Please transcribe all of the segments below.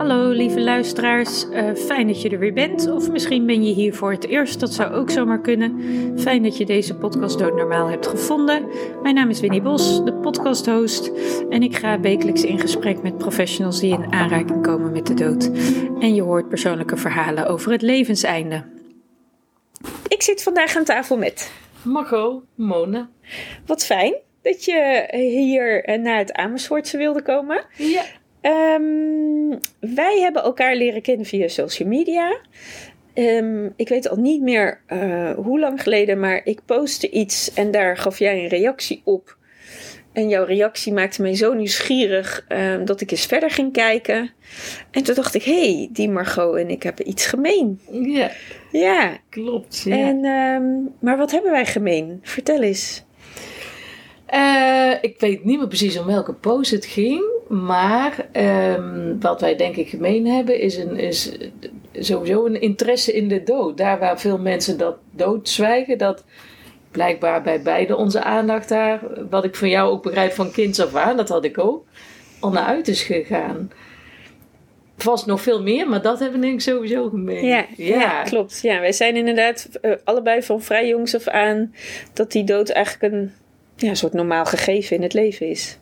Hallo lieve luisteraars, uh, fijn dat je er weer bent. Of misschien ben je hier voor het eerst, dat zou ook zomaar kunnen. Fijn dat je deze podcast Doodnormaal hebt gevonden. Mijn naam is Winnie Bos, de podcasthost. En ik ga wekelijks in gesprek met professionals die in aanraking komen met de dood. En je hoort persoonlijke verhalen over het levenseinde. Ik zit vandaag aan tafel met... Margot, Mona. Wat fijn dat je hier eh, naar het Amersfoortse wilde komen. Ja. Um, wij hebben elkaar leren kennen via social media. Um, ik weet al niet meer uh, hoe lang geleden, maar ik postte iets en daar gaf jij een reactie op. En jouw reactie maakte mij zo nieuwsgierig um, dat ik eens verder ging kijken. En toen dacht ik, hé, hey, die Margot en ik hebben iets gemeen. Ja, ja. klopt. Ja. En, maar wat hebben wij gemeen? Vertel eens. Uh, ik weet niet meer precies om welke post het ging. Maar um, wat wij denk ik gemeen hebben is, een, is sowieso een interesse in de dood. Daar waar veel mensen dat doodzwijgen, dat blijkbaar bij beide onze aandacht daar, wat ik van jou ook begrijp van kinds af aan, dat had ik ook, al naar uit is gegaan. Vast nog veel meer, maar dat hebben we denk ik sowieso gemeen. Ja, ja. ja klopt. Ja, wij zijn inderdaad uh, allebei van vrij jongs af aan dat die dood eigenlijk een ja, soort normaal gegeven in het leven is.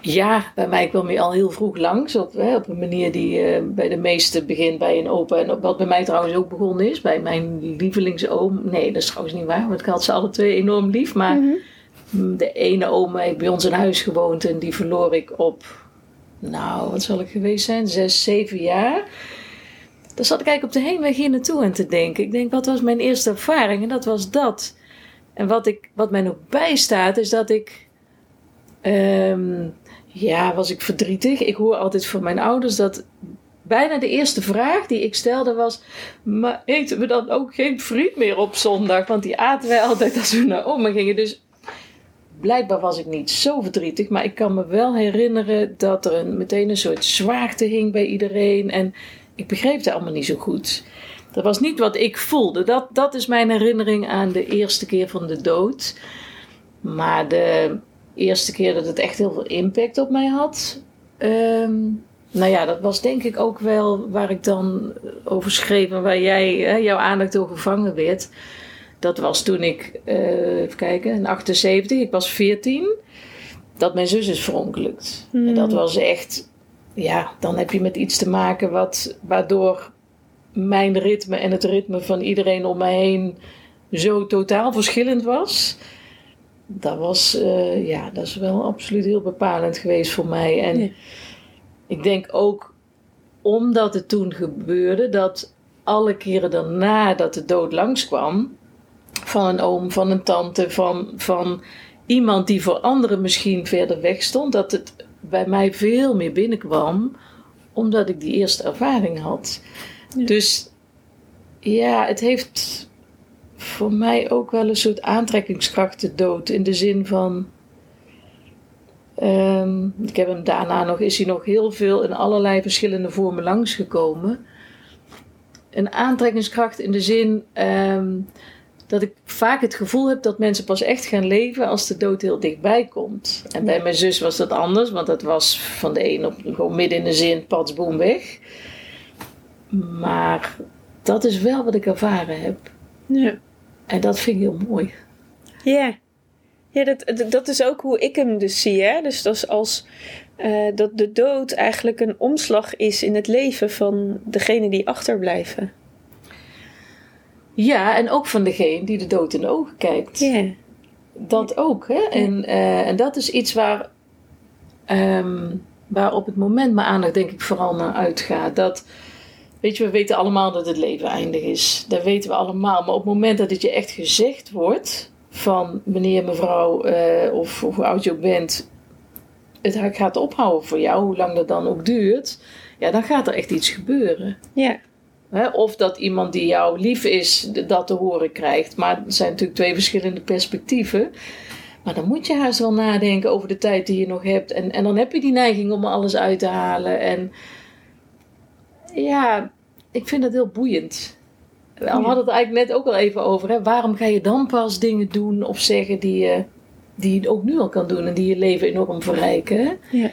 Ja, bij mij kwam hij al heel vroeg langs. Op, hè, op een manier die uh, bij de meesten begint bij een opa. En wat bij mij trouwens ook begonnen is. Bij mijn lievelingsoom. Nee, dat is trouwens niet waar. Want ik had ze alle twee enorm lief. Maar mm -hmm. de ene oom heeft bij ons in huis gewoond. En die verloor ik op, nou, wat zal ik geweest zijn? Zes, zeven jaar. Daar zat ik eigenlijk op de heenweg hier naartoe aan te denken. Ik denk, wat was mijn eerste ervaring? En dat was dat. En wat, ik, wat mij nog bijstaat is dat ik... Um, ja, was ik verdrietig. Ik hoor altijd van mijn ouders dat bijna de eerste vraag die ik stelde was: eten we dan ook geen friet meer op zondag? Want die aten wij altijd als we naar oma gingen. Dus blijkbaar was ik niet zo verdrietig. Maar ik kan me wel herinneren dat er een, meteen een soort zwaarte hing bij iedereen. En ik begreep het allemaal niet zo goed. Dat was niet wat ik voelde. Dat, dat is mijn herinnering aan de eerste keer van de dood. Maar de eerste keer dat het echt heel veel impact op mij had. Um, nou ja, dat was denk ik ook wel waar ik dan over schreef en waar jij, hè, jouw aandacht door gevangen werd. Dat was toen ik, uh, even kijken, in 78, ik was 14, dat mijn zus is verongelukt. Hmm. En dat was echt, ja, dan heb je met iets te maken wat, waardoor mijn ritme en het ritme van iedereen om mij heen zo totaal verschillend was dat was, uh, ja, dat is wel absoluut heel bepalend geweest voor mij. En ja. ik denk ook omdat het toen gebeurde, dat alle keren daarna dat de dood langskwam, van een oom, van een tante, van, van iemand die voor anderen misschien verder weg stond, dat het bij mij veel meer binnenkwam, omdat ik die eerste ervaring had. Ja. Dus ja, het heeft voor mij ook wel een soort aantrekkingskrachten dood. In de zin van. Um, ik heb hem daarna nog, is hij nog heel veel in allerlei verschillende vormen langsgekomen. Een aantrekkingskracht in de zin um, dat ik vaak het gevoel heb dat mensen pas echt gaan leven als de dood heel dichtbij komt. En bij mijn zus was dat anders, want dat was van de een op gewoon midden in de zin, patsboom weg. Maar dat is wel wat ik ervaren heb. Ja. En dat vind ik heel mooi. Ja, ja dat, dat is ook hoe ik hem dus zie. Hè? Dus dat is als uh, dat de dood eigenlijk een omslag is in het leven van degene die achterblijven. Ja, en ook van degene die de dood in de ogen kijkt. Ja. Dat ook. Hè? En, uh, en dat is iets waar, um, waar op het moment mijn aandacht denk ik vooral naar uitgaat. Dat Weet je, we weten allemaal dat het leven eindig is. Dat weten we allemaal. Maar op het moment dat het je echt gezegd wordt van meneer, mevrouw uh, of, of hoe oud je ook bent, het gaat ophouden voor jou, hoe lang dat dan ook duurt, ja, dan gaat er echt iets gebeuren. Ja. Hè? Of dat iemand die jou lief is dat te horen krijgt. Maar het zijn natuurlijk twee verschillende perspectieven. Maar dan moet je haast wel nadenken over de tijd die je nog hebt. En, en dan heb je die neiging om alles uit te halen. En ja, ik vind het heel boeiend. We hadden het eigenlijk net ook al even over. Hè? Waarom ga je dan pas dingen doen of zeggen die je, die je ook nu al kan doen en die je leven enorm verrijken? Ja,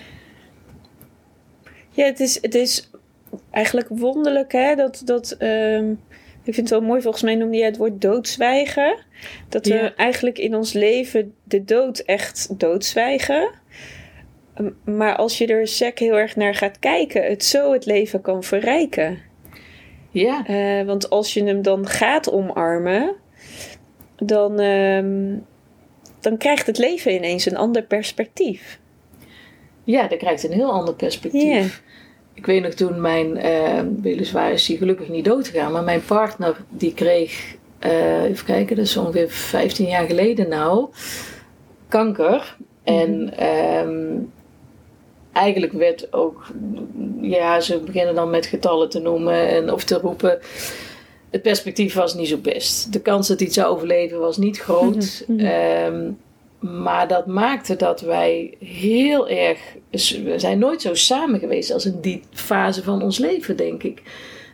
ja het, is, het is eigenlijk wonderlijk, hè? Dat, dat, ehm, ik vind het wel mooi, volgens mij noemde je het woord doodzwijgen. Dat we eigenlijk in ons leven de dood echt doodzwijgen. Maar als je er sec heel erg naar gaat kijken, het zo het leven kan verrijken. Ja, Eh, want als je hem dan gaat omarmen, dan, ehm, dan krijgt het leven ineens een ander perspectief. ja, dat krijgt een heel ander perspectief. Ik weet nog toen mijn, eh, weliswaar is hij gelukkig niet dood gegaan, maar mijn partner die kreeg, eh, even kijken, dat is ongeveer 15 jaar geleden nou, kanker. En ehm, eigenlijk werd ook, ja, ze beginnen dan met getallen te noemen en, of te roepen. Het perspectief was niet zo best. De kans dat hij het zou overleven was niet groot. Mhm, mhm. Ehm, maar dat maakte dat wij heel erg. We zijn nooit zo samen geweest als in die fase van ons leven, denk ik.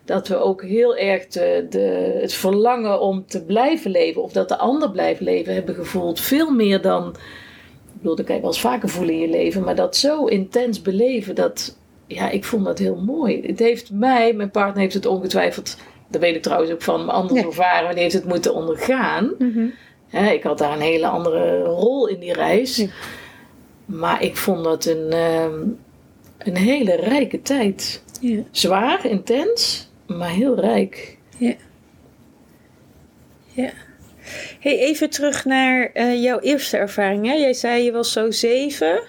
Dat we ook heel erg de, de, het verlangen om te blijven leven, of dat de ander blijft leven, hebben gevoeld. Veel meer dan. Ik bedoel, dat kan je wel eens vaker voelen in je leven, maar dat zo intens beleven, dat. Ja, ik vond dat heel mooi. Het heeft mij, mijn partner heeft het ongetwijfeld. Dat weet ik trouwens ook van mijn andere Ja. ervaren, die heeft het moeten ondergaan. Mhm. Ik had daar een hele andere rol in die reis. Ja. Maar ik vond dat een, ehm, een hele rijke tijd. Ja. Zwaar, intens, maar heel rijk. Hey, even terug naar eh, jouw eerste ervaring. Hè? Jij zei je was zo zeven.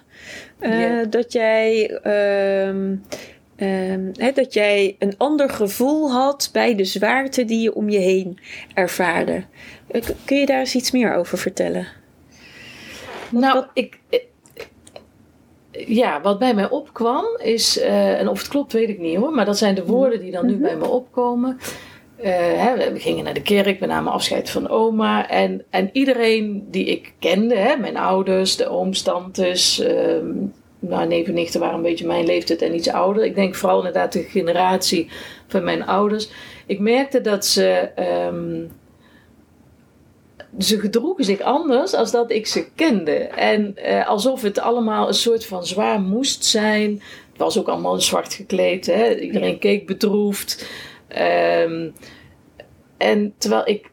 eh. Dat jij. ehm, ehm, hè, dat jij een ander gevoel had bij de zwaarte die je om je heen ervaarde. Eh, Kun je daar eens iets meer over vertellen? nou, wat- ik. Ja, wat bij mij opkwam is, en of het klopt weet ik niet hoor, maar dat zijn de woorden die dan nu Mhm. bij me opkomen. Eh, hè, we gingen naar de kerk, we namen afscheid van oma. En, en iedereen die ik kende, hè, mijn ouders, de ooms, tantes, ehm nou, neven en nichten waren een beetje mijn leeftijd en iets ouder. Ik denk vooral inderdaad de generatie van mijn ouders. Ik merkte dat ze, ehm, ze gedroegen zich anders als dat ik ze kende. En eh, alsof het allemaal een soort van zwaar moest zijn. Het was ook allemaal zwart gekleed. Hè? Iedereen keek bedroefd. Ehm, en terwijl ik,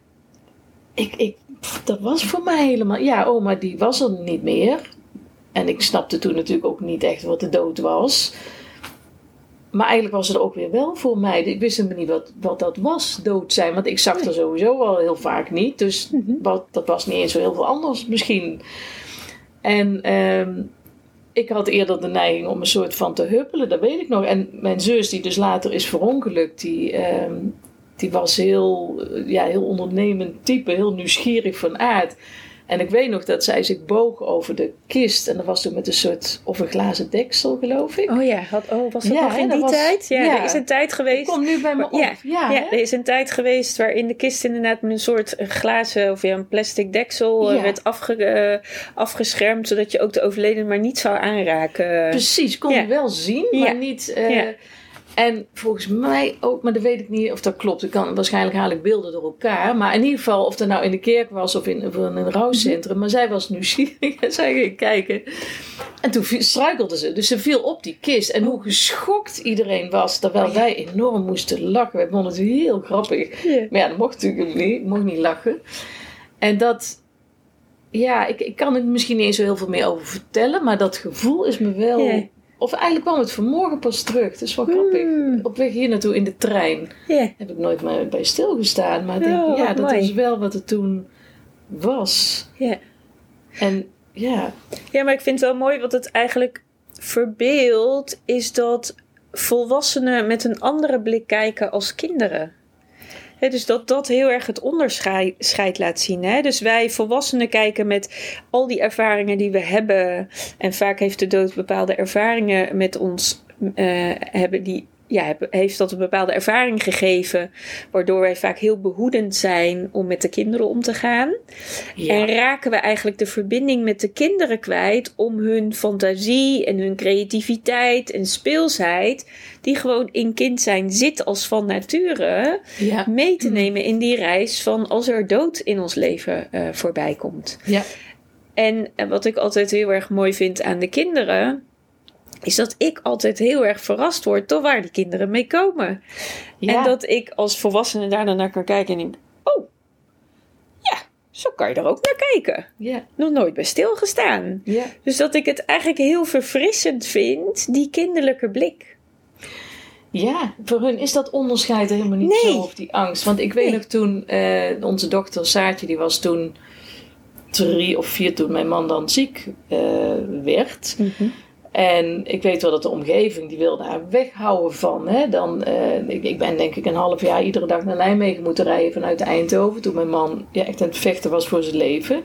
ik, ik, pff, dat was voor mij helemaal, ja, oma die was er niet meer. En ik snapte toen natuurlijk ook niet echt wat de dood was. Maar eigenlijk was het ook weer wel voor mij. Ik wist helemaal niet wat, wat dat was, dood zijn. Want ik zag er sowieso al heel vaak niet. Dus Mhm. wat, dat was niet eens zo heel veel anders misschien. En ehm, ik had eerder de neiging om een soort van te huppelen, dat weet ik nog. En mijn zus, die dus later is verongelukt, die, ehm, die was heel, ja, heel ondernemend type, heel nieuwsgierig van aard. En ik weet nog dat zij zich boog over de kist. En dat was toen met een soort, of een glazen deksel, geloof ik. Oh ja, had, oh, was dat Ja, nog in die was- tijd? Ja, ja. er is een tijd geweest. Kom nu bij me op. Ja, Ja, er is een tijd geweest waarin de kist inderdaad met een soort glazen of ja, een plastic deksel eh, werd afge, eh, afgeschermd, zodat je ook de overledene maar niet zou aanraken. Precies, kon je wel zien, maar niet. eh. En volgens mij ook, maar dat weet ik niet of dat klopt. Ik kan, waarschijnlijk haal ik beelden door elkaar. Maar in ieder geval, of dat nou in de kerk was of in, of in een rouwcentrum. Maar zij was nieuwsgierig en zij ging kijken. En toen struikelde ze. Dus ze viel op die kist. En hoe geschokt iedereen was. Terwijl wij enorm moesten lachen. Wij vonden het heel grappig. Maar ja, dat mocht natuurlijk niet. Ik mocht niet lachen. En dat... Ja, ik, ik kan er misschien niet eens zo heel veel meer over vertellen. Maar dat gevoel is me wel... Ja. Of eigenlijk kwam het vanmorgen pas terug. Is wel grappig. Hmm. Op weg hier naartoe in de trein heb ik nooit meer bij stilgestaan. Maar denk, Oh, ja, wat dat mooi. was wel wat het toen was. Ja. En ja, ja, maar ik vind het wel mooi wat het eigenlijk verbeeldt, is dat volwassenen met een andere blik kijken als kinderen. Dus dat dat heel erg het onderscheid laat zien. Hè? Dus wij volwassenen kijken met al die ervaringen die we hebben. En vaak heeft de dood bepaalde ervaringen met ons. eh, hebben die, ja, heeft dat een bepaalde ervaring gegeven. Waardoor wij vaak heel behoedend zijn om met de kinderen om te gaan. ja. En raken we eigenlijk de verbinding met de kinderen kwijt om hun fantasie en hun creativiteit en speelsheid, die gewoon in kind zijn zit als van nature, ja, mee te nemen in die reis van als er dood in ons leven eh, voorbij komt. ja, En wat ik altijd heel erg mooi vind aan de kinderen, is dat ik altijd heel erg verrast word door waar die kinderen mee komen. Ja. En dat ik als volwassene daar dan naar kan kijken en denk: oh, ja, zo kan je er ook naar kijken. Ja, Nog nooit bij stilgestaan. ja. Dus dat ik het eigenlijk heel verfrissend vind, die kinderlijke blik. Ja, voor hun is dat onderscheid er helemaal niet Nee. zo of die angst. Want ik weet Nee. nog toen, eh, onze dochter Saartje, die was toen drie of vier toen mijn man dan ziek eh, werd. En ik weet wel dat de omgeving, die wilde haar weghouden van. Hè? Dan, eh, ik, ik ben denk ik een half jaar iedere dag naar Nijmegen moeten rijden vanuit Eindhoven. Toen mijn man ja, echt aan het vechten was voor zijn leven.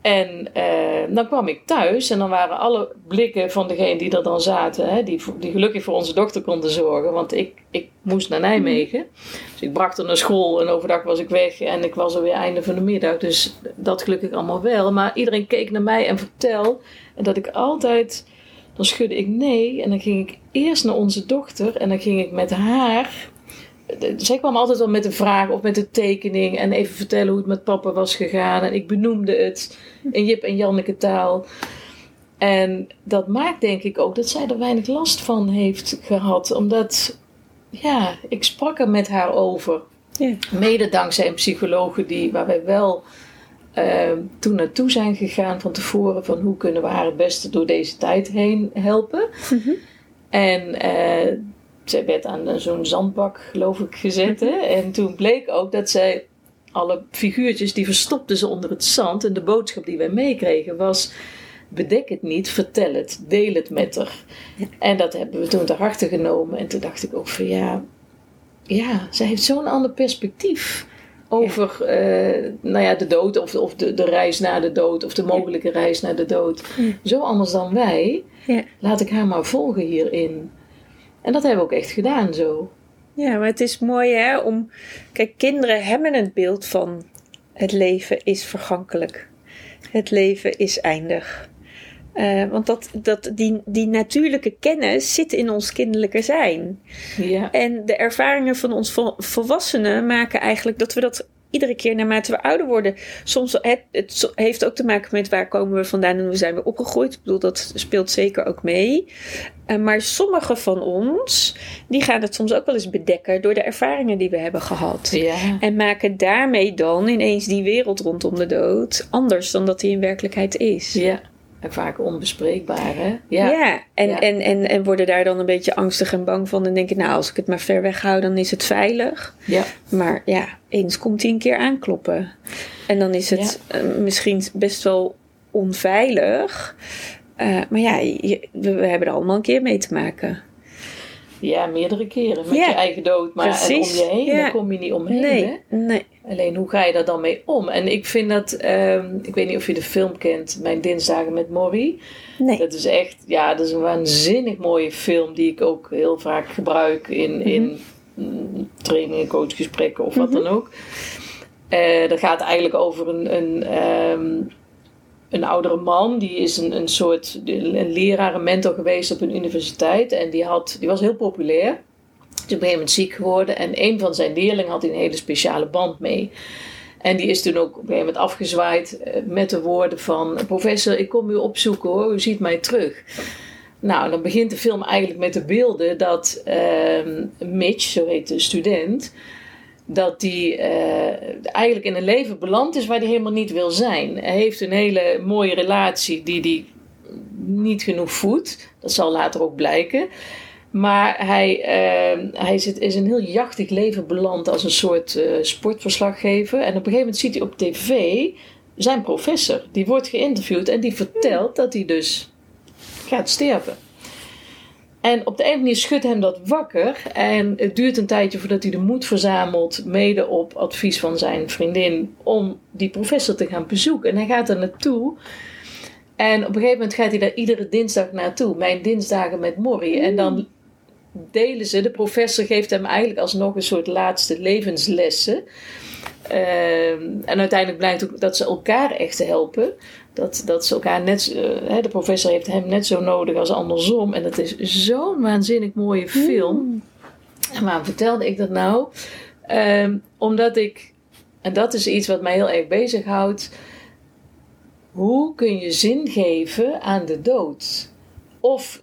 En eh, dan kwam ik thuis en dan waren alle blikken van degene die er dan zaten, hè, die, die gelukkig voor onze dochter konden zorgen, want ik, ik moest naar Nijmegen. Dus ik bracht haar naar school en overdag was ik weg en ik was er weer einde van de middag. Dus dat gelukkig allemaal wel. Maar iedereen keek naar mij en vertel en dat ik altijd, dan schudde ik nee en dan ging ik eerst naar onze dochter en dan ging ik met haar zij kwam altijd wel met een vraag of met een tekening en even vertellen hoe het met papa was gegaan. En ik benoemde het in Jip en Janneke taal. En dat maakt denk ik ook dat zij er weinig last van heeft gehad. Omdat, ja, ik sprak er met haar over. Ja. Mede dankzij een psycholoog die, waar wij wel eh, toen naartoe zijn gegaan van tevoren. Van hoe kunnen we haar het beste door deze tijd heen helpen. En eh, zij werd aan zo'n zandbak, geloof ik, gezet. Hè? En toen bleek ook dat zij alle figuurtjes, die verstopte ze onder het zand. En de boodschap die wij meekregen was... Bedek het niet, vertel het, deel het met haar. En dat hebben we toen ter harte genomen. En toen dacht ik ook van ja, ja zij heeft zo'n ander perspectief over eh, nou ja, de dood of, of de, de reis naar de dood of de mogelijke reis naar de dood. Ja. Zo anders dan wij. Ja. Laat ik haar maar volgen hierin. En dat hebben we ook echt gedaan zo. Ja, maar het is mooi hè, om... Kijk, kinderen hebben het beeld van het leven is vergankelijk. Het leven is eindig. Eh, want dat, dat, die, die natuurlijke kennis zit in ons kinderlijke zijn. Ja, En de ervaringen van ons vol- volwassenen maken eigenlijk dat we dat iedere keer naarmate we ouder worden. Soms het, het heeft ook te maken met waar komen we vandaan en hoe zijn we opgegroeid. Ik bedoel, dat speelt zeker ook mee. Eh, maar sommige van ons, die gaan het soms ook wel eens bedekken door de ervaringen die we hebben gehad. ja. En maken daarmee dan ineens die wereld rondom de dood anders dan dat die in werkelijkheid is. ja. Vaak onbespreekbaar, hè? Ja. Ja, en, Ja. En, en, en worden daar dan een beetje angstig en bang van. En denken, nou, als ik het maar ver weg hou, dan is het veilig. ja. Maar ja, eens komt hij een keer aankloppen. En dan is het eh, misschien best wel onveilig. Eh, maar ja, je- we, we hebben er allemaal een keer mee te maken. Ja, meerdere keren met Ja, je eigen dood. Maar en om je heen, Ja. daar kom je niet omheen, hè? Nee, nee. Alleen hoe ga je daar dan mee om? En ik vind dat, ehm, ik weet niet of je de film kent, Mijn Dinsdagen met Morrie. nee. Dat is echt, ja, dat is een waanzinnig mooie film die ik ook heel vaak gebruik in, in mm, trainingen, coachgesprekken of wat dan ook. Eh, dat gaat eigenlijk over een, een, ehm, een oudere man, die is een, een soort een leraar, een mentor geweest op een universiteit. En die, had, die was heel populair. Is op een moment ziek geworden. En een van zijn leerlingen had een hele speciale band mee. En die is toen ook op een gegeven moment afgezwaaid eh, met de woorden van... Professor, ik kom u opzoeken hoor, u ziet mij terug. Nou, dan begint de film eigenlijk met de beelden dat ehm, Mitch, zo heet de student... dat die eh, eigenlijk in een leven beland is waar hij helemaal niet wil zijn. Hij heeft een hele mooie relatie die hij niet genoeg voedt. Dat zal later ook blijken. Maar hij, eh, hij zit, is een heel jachtig leven beland als een soort eh, sportverslaggever. En op een gegeven moment ziet hij op tv zijn professor. Die wordt geïnterviewd en die vertelt dat hij dus gaat sterven. En op de een manier schudt hem dat wakker. En het duurt een tijdje voordat hij de moed verzamelt, mede op advies van zijn vriendin, om die professor te gaan bezoeken. En hij gaat er naartoe. En op een gegeven moment gaat hij daar iedere dinsdag naartoe. Mijn dinsdagen met Morrie. En dan delen ze, de professor geeft hem eigenlijk alsnog een soort laatste levenslessen. Ehm, en uiteindelijk blijkt ook dat ze elkaar echt helpen. Dat, dat ze elkaar net, eh, de professor heeft hem net zo nodig als andersom. En dat is zo'n waanzinnig mooie film. En waarom vertelde ik dat nou? Ehm, omdat ik, en dat is iets wat mij heel erg bezighoudt. Hoe kun je zin geven aan de dood? Of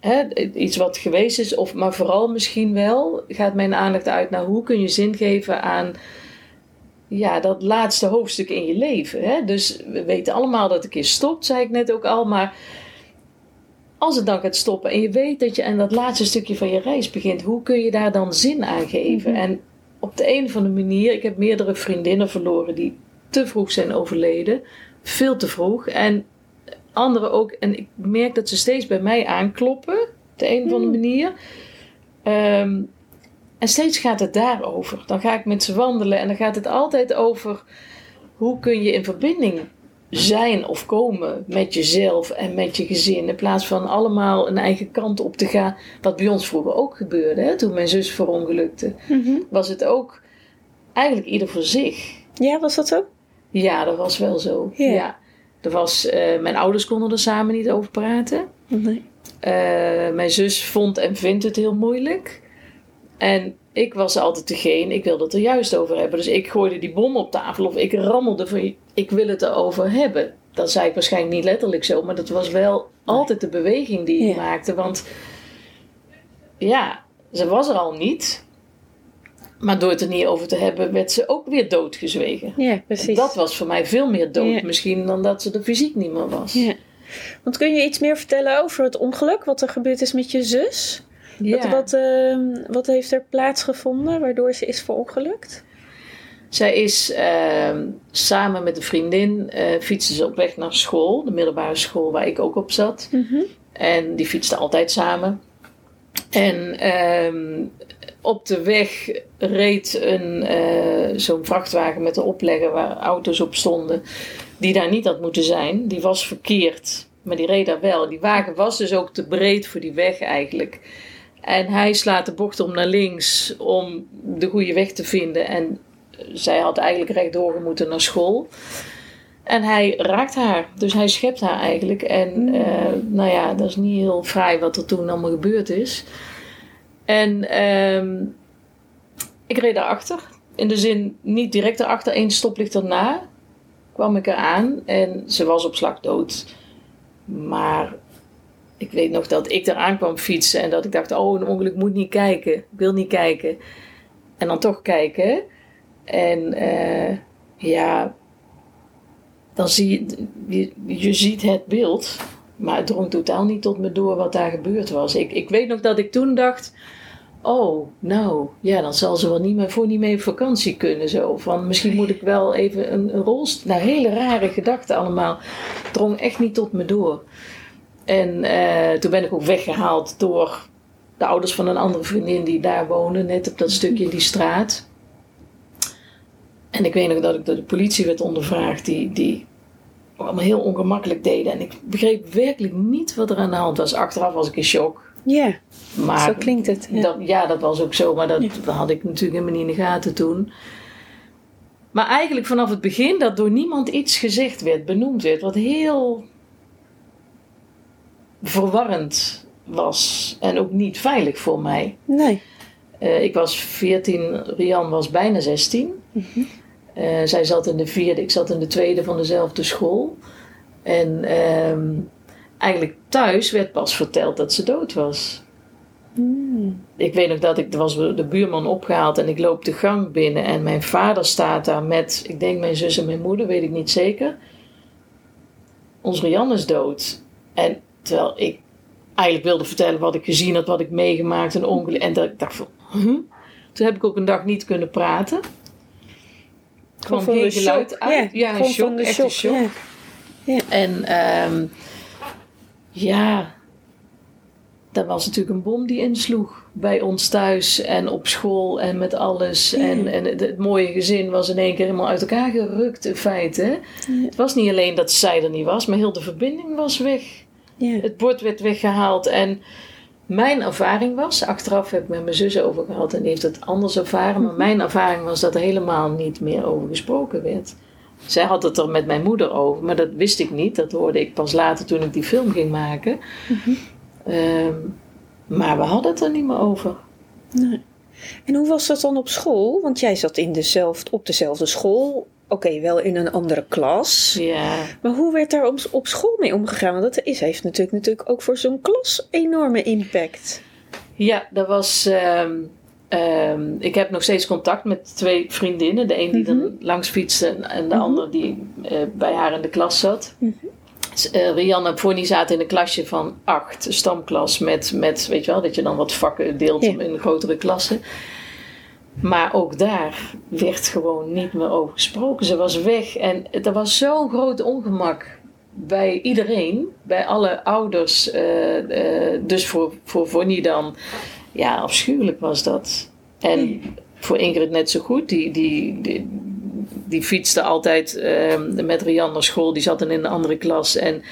hè, iets wat geweest is, of, maar vooral misschien wel gaat mijn aandacht uit naar hoe kun je zin geven aan ja, dat laatste hoofdstuk in je leven. Hè? Dus we weten allemaal dat het een keer stopt, zei ik net ook al, maar als het dan gaat stoppen en je weet dat je aan dat laatste stukje van je reis begint, hoe kun je daar dan zin aan geven? Mhm. En op de een of andere manier, ik heb meerdere vriendinnen verloren die te vroeg zijn overleden, veel te vroeg. En anderen ook, en ik merk dat ze steeds bij mij aankloppen, op de een of andere Mhm. manier. Ehm, en steeds gaat het daarover. Dan ga ik met ze wandelen en dan gaat het altijd over hoe kun je in verbinding zijn of komen met jezelf en met je gezin. In plaats van allemaal een eigen kant op te gaan. Wat bij ons vroeger ook gebeurde. Hè? Toen mijn zus verongelukte. Mhm. Was het ook eigenlijk ieder voor zich. Ja, was dat zo? Ja, dat was wel zo. Ja. Er was, eh, mijn ouders konden er samen niet over praten. Nee. Eh, mijn zus vond en vindt het heel moeilijk. En ik was altijd degene, ik wilde het er juist over hebben. Dus ik gooide die bom op tafel of ik rammelde van, ik wil het erover hebben. Dat zei ik waarschijnlijk niet letterlijk zo, maar dat was wel altijd de beweging die ik Ja. maakte. Want ja, ze was er al niet. Maar door het er niet over te hebben, werd ze ook weer doodgezwegen. Ja, precies. Dat was voor mij veel meer dood Ja. misschien dan dat ze er fysiek niet meer was. Ja. Want kun je iets meer vertellen over het ongeluk? Wat er gebeurd is met je zus? Wat, Ja. wat, ehm, wat heeft er plaatsgevonden waardoor ze is verongelukt? Zij is ehm, samen met een vriendin eh fietsen ze op weg naar school, de middelbare school waar ik ook op zat. Mhm. En die fietsten altijd samen. En ehm, op de weg reed een, eh, zo'n vrachtwagen met een oplegger waar auto's op stonden, die daar niet had moeten zijn. Die was verkeerd, maar die reed daar wel. Die wagen was dus ook te breed voor die weg eigenlijk. En hij slaat de bocht om naar links om de goede weg te vinden. En zij had eigenlijk rechtdoor moeten naar school. En hij raakt haar, dus hij schept haar eigenlijk. En eh, nou ja, dat is niet heel fraai wat er toen allemaal gebeurd is. En ehm, ik reed daarachter. In de zin, niet direct erachter, één stoplicht erna kwam ik eraan. En ze was op slag dood. Maar ik weet nog dat ik eraan kwam fietsen en dat ik dacht, oh, een ongeluk moet niet kijken. Ik wil niet kijken. En dan toch kijken. En eh, ja, dan zie je, je, je ziet het beeld. Maar het drong totaal niet tot me door wat daar gebeurd was. Ik, ik weet nog dat ik toen dacht, oh, nou, ja, dan zal ze wel niet meer voor niet mee op vakantie kunnen. Zo. Van, misschien moet ik wel even een, een rol... Nou, hele rare gedachten allemaal. Drong echt niet tot me door. En eh, toen ben ik ook weggehaald door de ouders van een andere vriendin die daar woonde, net op dat stukje die straat. En ik weet nog dat ik door de politie werd ondervraagd, die, die allemaal heel ongemakkelijk deden. En ik begreep werkelijk niet wat er aan de hand was. Achteraf was ik in shock. Ja, Maar zo klinkt het. Ja. dat, ja, dat was ook zo, maar dat Ja. had ik natuurlijk helemaal niet in de gaten toen. Maar eigenlijk vanaf het begin dat door niemand iets gezegd werd, benoemd werd, wat heel verwarrend was en ook niet veilig voor mij. Nee. Eh, ik was 14, Rian was bijna 16. Eh, zij zat in de vierde, ik zat in de tweede van dezelfde school. En ehm, eigenlijk thuis werd pas verteld dat ze dood was. Hmm. Ik weet nog dat ik, er was de buurman opgehaald en ik loop de gang binnen en mijn vader staat daar met, ik denk mijn zus en mijn moeder, weet ik niet zeker. Ons Rian is dood. En terwijl ik eigenlijk wilde vertellen wat ik gezien had, wat ik meegemaakt, een ongeluk. En dat ik dacht van, huh? Toen heb ik ook een dag niet kunnen praten. Gewoon geen geluid uit. Ja, een shock, echt een shock. Ja. En ehm, ja, dat was natuurlijk een bom die insloeg bij ons thuis en op school en met alles. Ja. En, en het, het mooie gezin was in één keer helemaal uit elkaar gerukt in feite. Het was niet alleen dat zij er niet was, maar heel de verbinding was weg. Ja. Het bord werd weggehaald en mijn ervaring was, achteraf heb ik met mijn zus over gehad en die heeft het anders ervaren, maar mijn ervaring was dat er helemaal niet meer over gesproken werd. Zij had het er met mijn moeder over, maar dat wist ik niet. Dat hoorde ik pas later toen ik die film ging maken. Ehm, maar we hadden het er niet meer over. Nee. En hoe was dat dan op school? Want jij zat in dezelfde, op dezelfde school oké, wel in een andere klas. Ja. Maar hoe werd daar op, op school mee omgegaan? Want dat is, heeft natuurlijk, natuurlijk ook voor zo'n klas enorme impact. Ja, dat was. ehm, ehm, ik heb nog steeds contact met twee vriendinnen. De een die Mhm. er langs fietste en- en de Mhm. andere die eh, bij haar in de klas zat. Mhm. Dus, eh, Rianne en Fonny zaten in een klasje van acht, stamklas, met, met, weet je wel, dat je dan wat vakken deelt Ja. in grotere klassen. Maar ook daar werd gewoon niet meer over gesproken. Ze was weg en er was zo'n groot ongemak bij iedereen, bij alle ouders. eh, dus voor, voor dan, ja, afschuwelijk was dat. En voor Ingrid net zo goed, die, die, die, die fietste altijd eh, met Rianne naar school, die zat dan in een andere klas en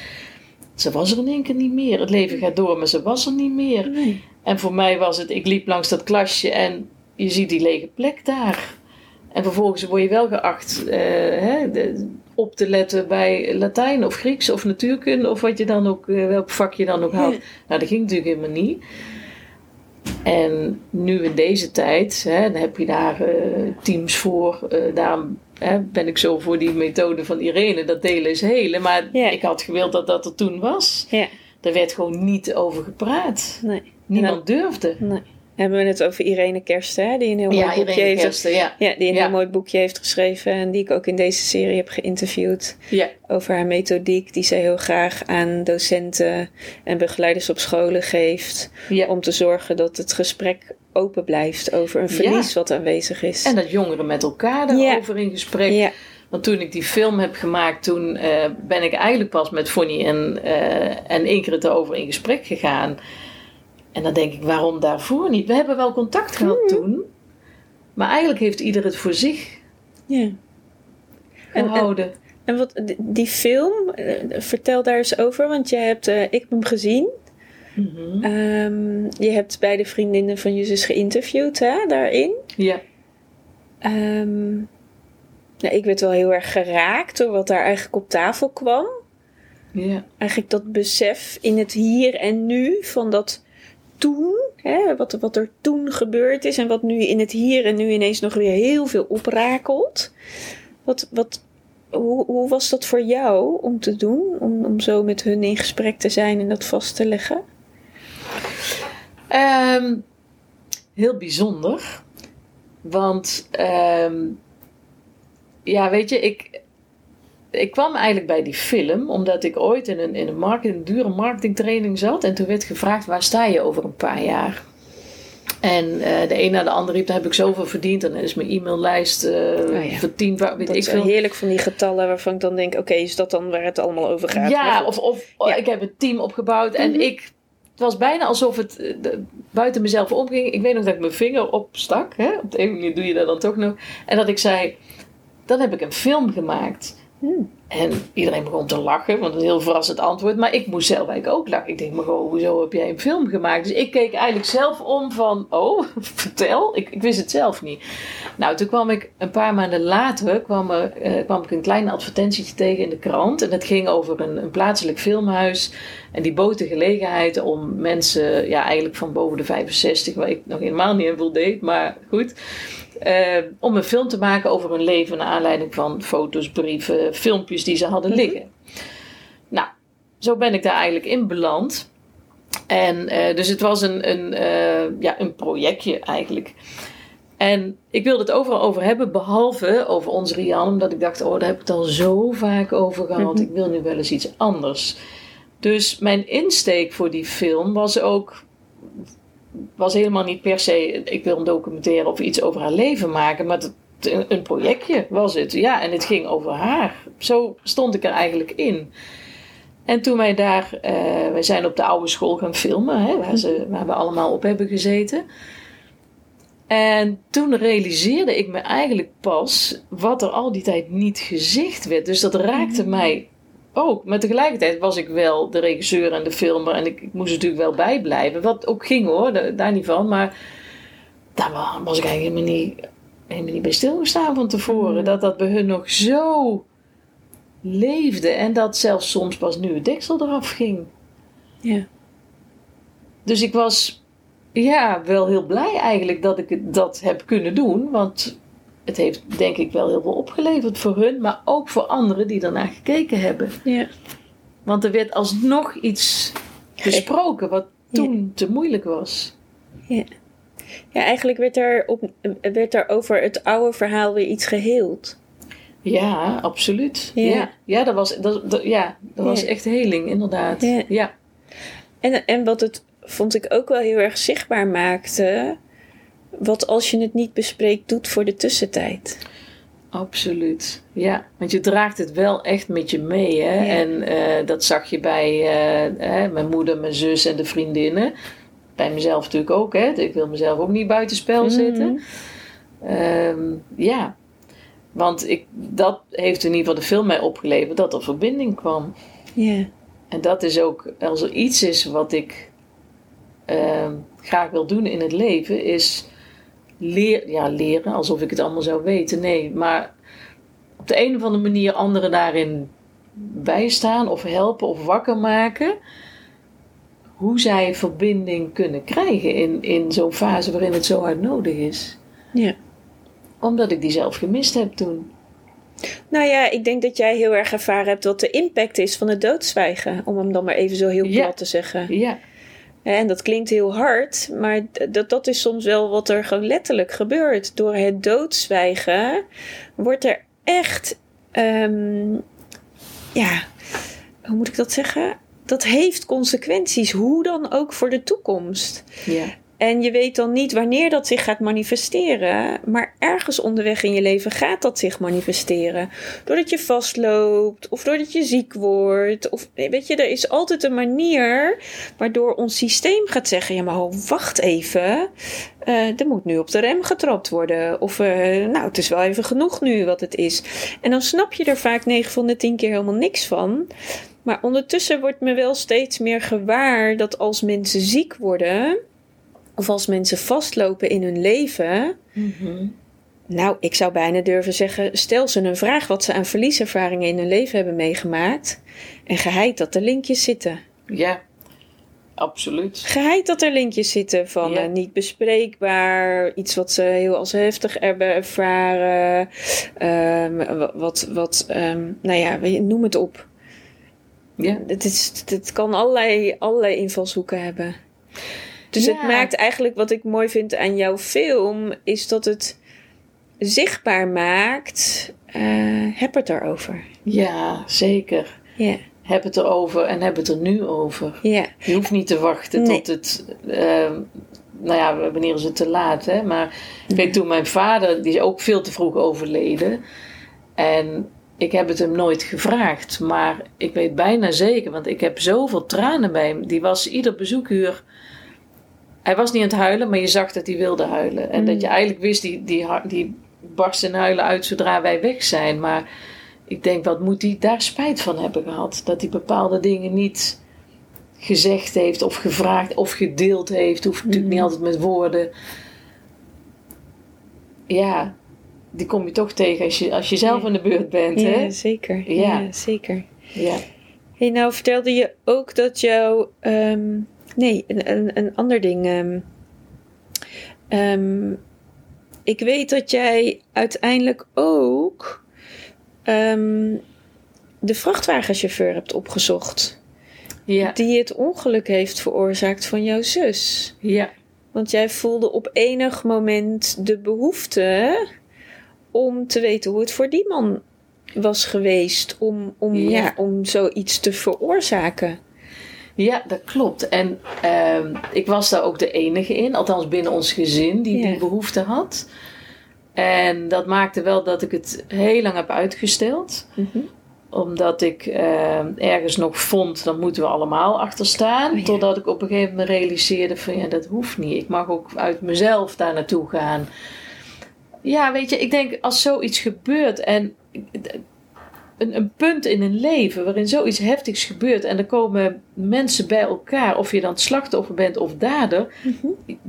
ze was er in één keer niet meer. Het leven gaat door, maar ze was er niet meer. Nee. En voor mij was het, ik liep langs dat klasje en je ziet die lege plek daar. En vervolgens word je wel geacht eh, hè, de- op te letten bij Latijn of Grieks of natuurkunde of wat je dan ook, eh, welk vak je dan ook had. Ja. Nou, dat ging natuurlijk helemaal niet. En nu in deze tijd, hè, dan heb je daar eh, teams voor. eh, daarom hè, ben ik zo voor die methode van Irene. Dat delen is helen. Maar ik had gewild dat dat er toen was. Ja, Daar werd gewoon niet over gepraat. nee. Niemand durfde. nee. Hebben we het over Irene Kersten, hè, die een heel mooi Ja, boekje Irene heeft. Kersten, ja. Ja, die een Ja. heel mooi boekje heeft geschreven en die ik ook in deze serie heb geïnterviewd. Ja, Over haar methodiek die zij heel graag aan docenten en begeleiders op scholen geeft. Om te zorgen dat het gesprek open blijft over een verlies wat aanwezig is. En dat jongeren met elkaar daarover in gesprek. Want toen ik die film heb gemaakt, toen eh, ben ik eigenlijk pas met Fonny en, eh en Ingrid erover in gesprek gegaan. En dan denk ik, waarom daarvoor niet? We hebben wel contact gehad Mhm. toen. Maar eigenlijk heeft ieder het voor zich ja. En- gehouden. En wat, die- film, eh, vertel daar eens over, want je hebt, eh, ik heb hem gezien. Mhm. Ehm, je hebt beide vriendinnen van je zus geïnterviewd hè, daarin. Ja. Nou, ik werd wel heel erg geraakt door wat daar eigenlijk op tafel kwam. ja. Eigenlijk dat besef in het hier en nu van dat toen, hè, wat, wat er toen gebeurd is en wat nu in het hier en nu ineens nog weer heel veel oprakelt. Wat, wat, hoe, hoe was dat voor jou om te doen? Om, om zo met hun in gesprek te zijn en dat vast te leggen? Ehm, heel bijzonder. Want, ehm, ja, weet je, ik, ik kwam eigenlijk bij die film omdat ik ooit in een, in een, marketing, een dure marketingtraining zat. En toen werd gevraagd, waar sta je over een paar jaar? En eh, de een na de ander riep, daar heb ik zoveel verdiend. En dan is mijn e-maillijst eh Oh ja. verdiend, waar- weet Dat ik is veel. heerlijk van die getallen waarvan ik dan denk, oké, is dat dan waar het allemaal over gaat? Ja, of, of Ja. ik heb een team opgebouwd en Mhm. ik. Het was bijna alsof het eh, de- buiten mezelf omging. Ik weet nog dat ik mijn vinger opstak. Hè? Op de een manier doe je dat dan toch nog. En dat ik zei: Dan heb ik een film gemaakt. Hmm. En iedereen begon te lachen, want een heel verrassend antwoord. Maar ik moest zelf eigenlijk ook lachen. Ik denk, maar goh, hoezo heb jij een film gemaakt? Dus ik keek eigenlijk zelf om van, oh, vertel. Ik, ik wist het zelf niet. Nou, toen kwam ik een paar maanden later kwam, er, eh, kwam ik een klein advertentietje tegen in de krant. En dat ging over een, een plaatselijk filmhuis. En die bood de gelegenheid om mensen, ja, eigenlijk van boven de 65, waar ik nog helemaal niet in voldeed, maar goed. eh, om een film te maken over hun leven naar aanleiding van foto's, brieven, filmpjes die ze hadden liggen. Nou, zo ben ik daar eigenlijk in beland. En eh, dus het was een, een, eh, ja, een projectje eigenlijk. En ik wilde het overal over hebben, behalve over ons Rian, omdat ik dacht, oh, daar heb ik het al zo vaak over gehad. Mhm. Ik wil nu wel eens iets anders. Dus mijn insteek voor die film was ook, was helemaal niet per se, ik wil een documentaire of iets over haar leven maken, maar het, een, projectje was het. Ja, en het ging over haar. Zo stond ik er eigenlijk in. En toen wij daar, eh, wij zijn op de oude school gaan filmen, hè, waar, ze, waar we allemaal op hebben gezeten. En toen realiseerde ik me eigenlijk pas wat er al die tijd niet gezegd werd. Dus dat raakte mij ook. Maar tegelijkertijd was ik wel de regisseur en de filmer. En ik, ik moest natuurlijk wel bijblijven. Wat ook ging hoor, da- daar niet van. Maar daar wa- was ik eigenlijk helemaal niet, helemaal niet bij stilgestaan van tevoren. Dat dat bij hun nog zo leefde. En dat zelfs soms pas nu het deksel eraf ging. Ja. Dus ik was ja, wel heel blij eigenlijk dat ik dat heb kunnen doen. Want het heeft denk ik wel heel veel opgeleverd voor hun, maar ook voor anderen die daarna gekeken hebben. Ja. Want er werd alsnog iets besproken wat toen te moeilijk was. Ja. Ja, eigenlijk werd er, op, werd er over het oude verhaal weer iets geheeld. Ja, absoluut. Ja. Ja, ja. dat was, dat, dat- ja, dat was echt heling, inderdaad. Ja. ja. En, en wat het, vond ik ook wel heel erg zichtbaar maakte. Wat als je het niet bespreekt doet voor de tussentijd. Absoluut. Ja, want je draagt het wel echt met je mee. Hè? En eh, dat zag je bij eh, hè, mijn moeder, mijn zus en de vriendinnen. Bij mezelf natuurlijk ook. Hè? Ik wil mezelf ook niet buitenspel zetten. Ehm, ja, want ik, dat heeft in ieder geval de film mij opgeleverd dat er verbinding kwam. Ja. En dat is ook, als er iets is wat ik ehm, graag wil doen in het leven, is leer, ja, leren, alsof ik het allemaal zou weten. Nee, maar op de een of andere manier anderen daarin bijstaan of helpen of wakker maken. Hoe zij verbinding kunnen krijgen in, in zo'n fase waarin het zo hard nodig is. ja. Omdat ik die zelf gemist heb toen. Nou ja, ik denk dat jij heel erg ervaren hebt wat de impact is van het doodzwijgen. Om hem dan maar even zo heel Ja. plat te zeggen. Ja, En dat klinkt heel hard, maar dat, dat is soms wel wat er gewoon letterlijk gebeurt. Door het doodzwijgen wordt er echt, ehm, ja, hoe moet ik dat zeggen? Dat heeft consequenties, hoe dan ook voor de toekomst. ja, En je weet dan niet wanneer dat zich gaat manifesteren, maar ergens onderweg in je leven gaat dat zich manifesteren. Doordat je vastloopt, of doordat je ziek wordt. Of weet je, er is altijd een manier waardoor ons systeem gaat zeggen: ja, maar wacht even. eh, er moet nu op de rem getrapt worden. Of eh, nou, het is wel even genoeg nu wat het is. En dan snap je er vaak 9 van de 10 keer helemaal niks van. Maar ondertussen wordt me wel steeds meer gewaar dat als mensen ziek worden of als mensen vastlopen in hun leven. Mhm. Nou, ik zou bijna durven zeggen: stel ze een vraag wat ze aan verlieservaringen in hun leven hebben meegemaakt. En geheid dat er linkjes zitten. ja, absoluut. Geheid dat er linkjes zitten van Ja. eh, niet bespreekbaar, iets wat ze heel als heftig hebben ervaren. ehm, wa- wat, wat ehm, nou ja, noem het op. Ja. Het, is, het kan allerlei, allerlei invalshoeken hebben. Dus Ja. het maakt eigenlijk wat ik mooi vind aan jouw film, is dat het zichtbaar maakt. eh, heb het erover. Ja, zeker. Ja, Heb het erover en heb het er nu over. ja, Je hoeft niet te wachten Nee. tot het. ehm, nou ja, wanneer is het te laat? Hè? Maar ik weet toen mijn vader, die is ook veel te vroeg overleden. En ik heb het hem nooit gevraagd. Maar ik weet bijna zeker, want ik heb zoveel tranen bij hem. Die was ieder bezoekuur. Hij was niet aan het huilen, maar je zag dat hij wilde huilen. En Mm. dat je eigenlijk wist, die, die, die barst in huilen uit zodra wij weg zijn. Maar ik denk, wat moet hij daar spijt van hebben gehad? Dat hij bepaalde dingen niet gezegd heeft of gevraagd of gedeeld heeft. Hoeft natuurlijk niet altijd met woorden. Ja, die kom je toch tegen als je, als je zelf aan de beurt bent. ja Hè? zeker. Ja. Ja. zeker. Ja. Hey, nou vertelde je ook dat jouw. ehm, nee, een, een, een ander ding. ehm, ehm, ik weet dat jij uiteindelijk ook de vrachtwagenchauffeur hebt opgezocht. Ja. Die het ongeluk heeft veroorzaakt van jouw zus. ja. Want jij voelde op enig moment de behoefte om te weten hoe het voor die man was geweest. Om, om, Ja. ja. om zoiets te veroorzaken. Ja, dat klopt. En ehm, ik was daar ook de enige in, althans binnen ons gezin, die Ja. die behoefte had. En dat maakte wel dat ik het heel lang heb uitgesteld. Mhm. Omdat ik ehm, ergens nog vond, dan moeten we allemaal achter staan. Oh ja. Totdat ik op een gegeven moment realiseerde van ja, dat hoeft niet. Ik mag ook uit mezelf daar naartoe gaan. Ja, weet je, ik denk als zoiets gebeurt en een, een punt in een leven waarin zoiets heftigs gebeurt en er komen mensen bij elkaar, of je dan slachtoffer bent of dader,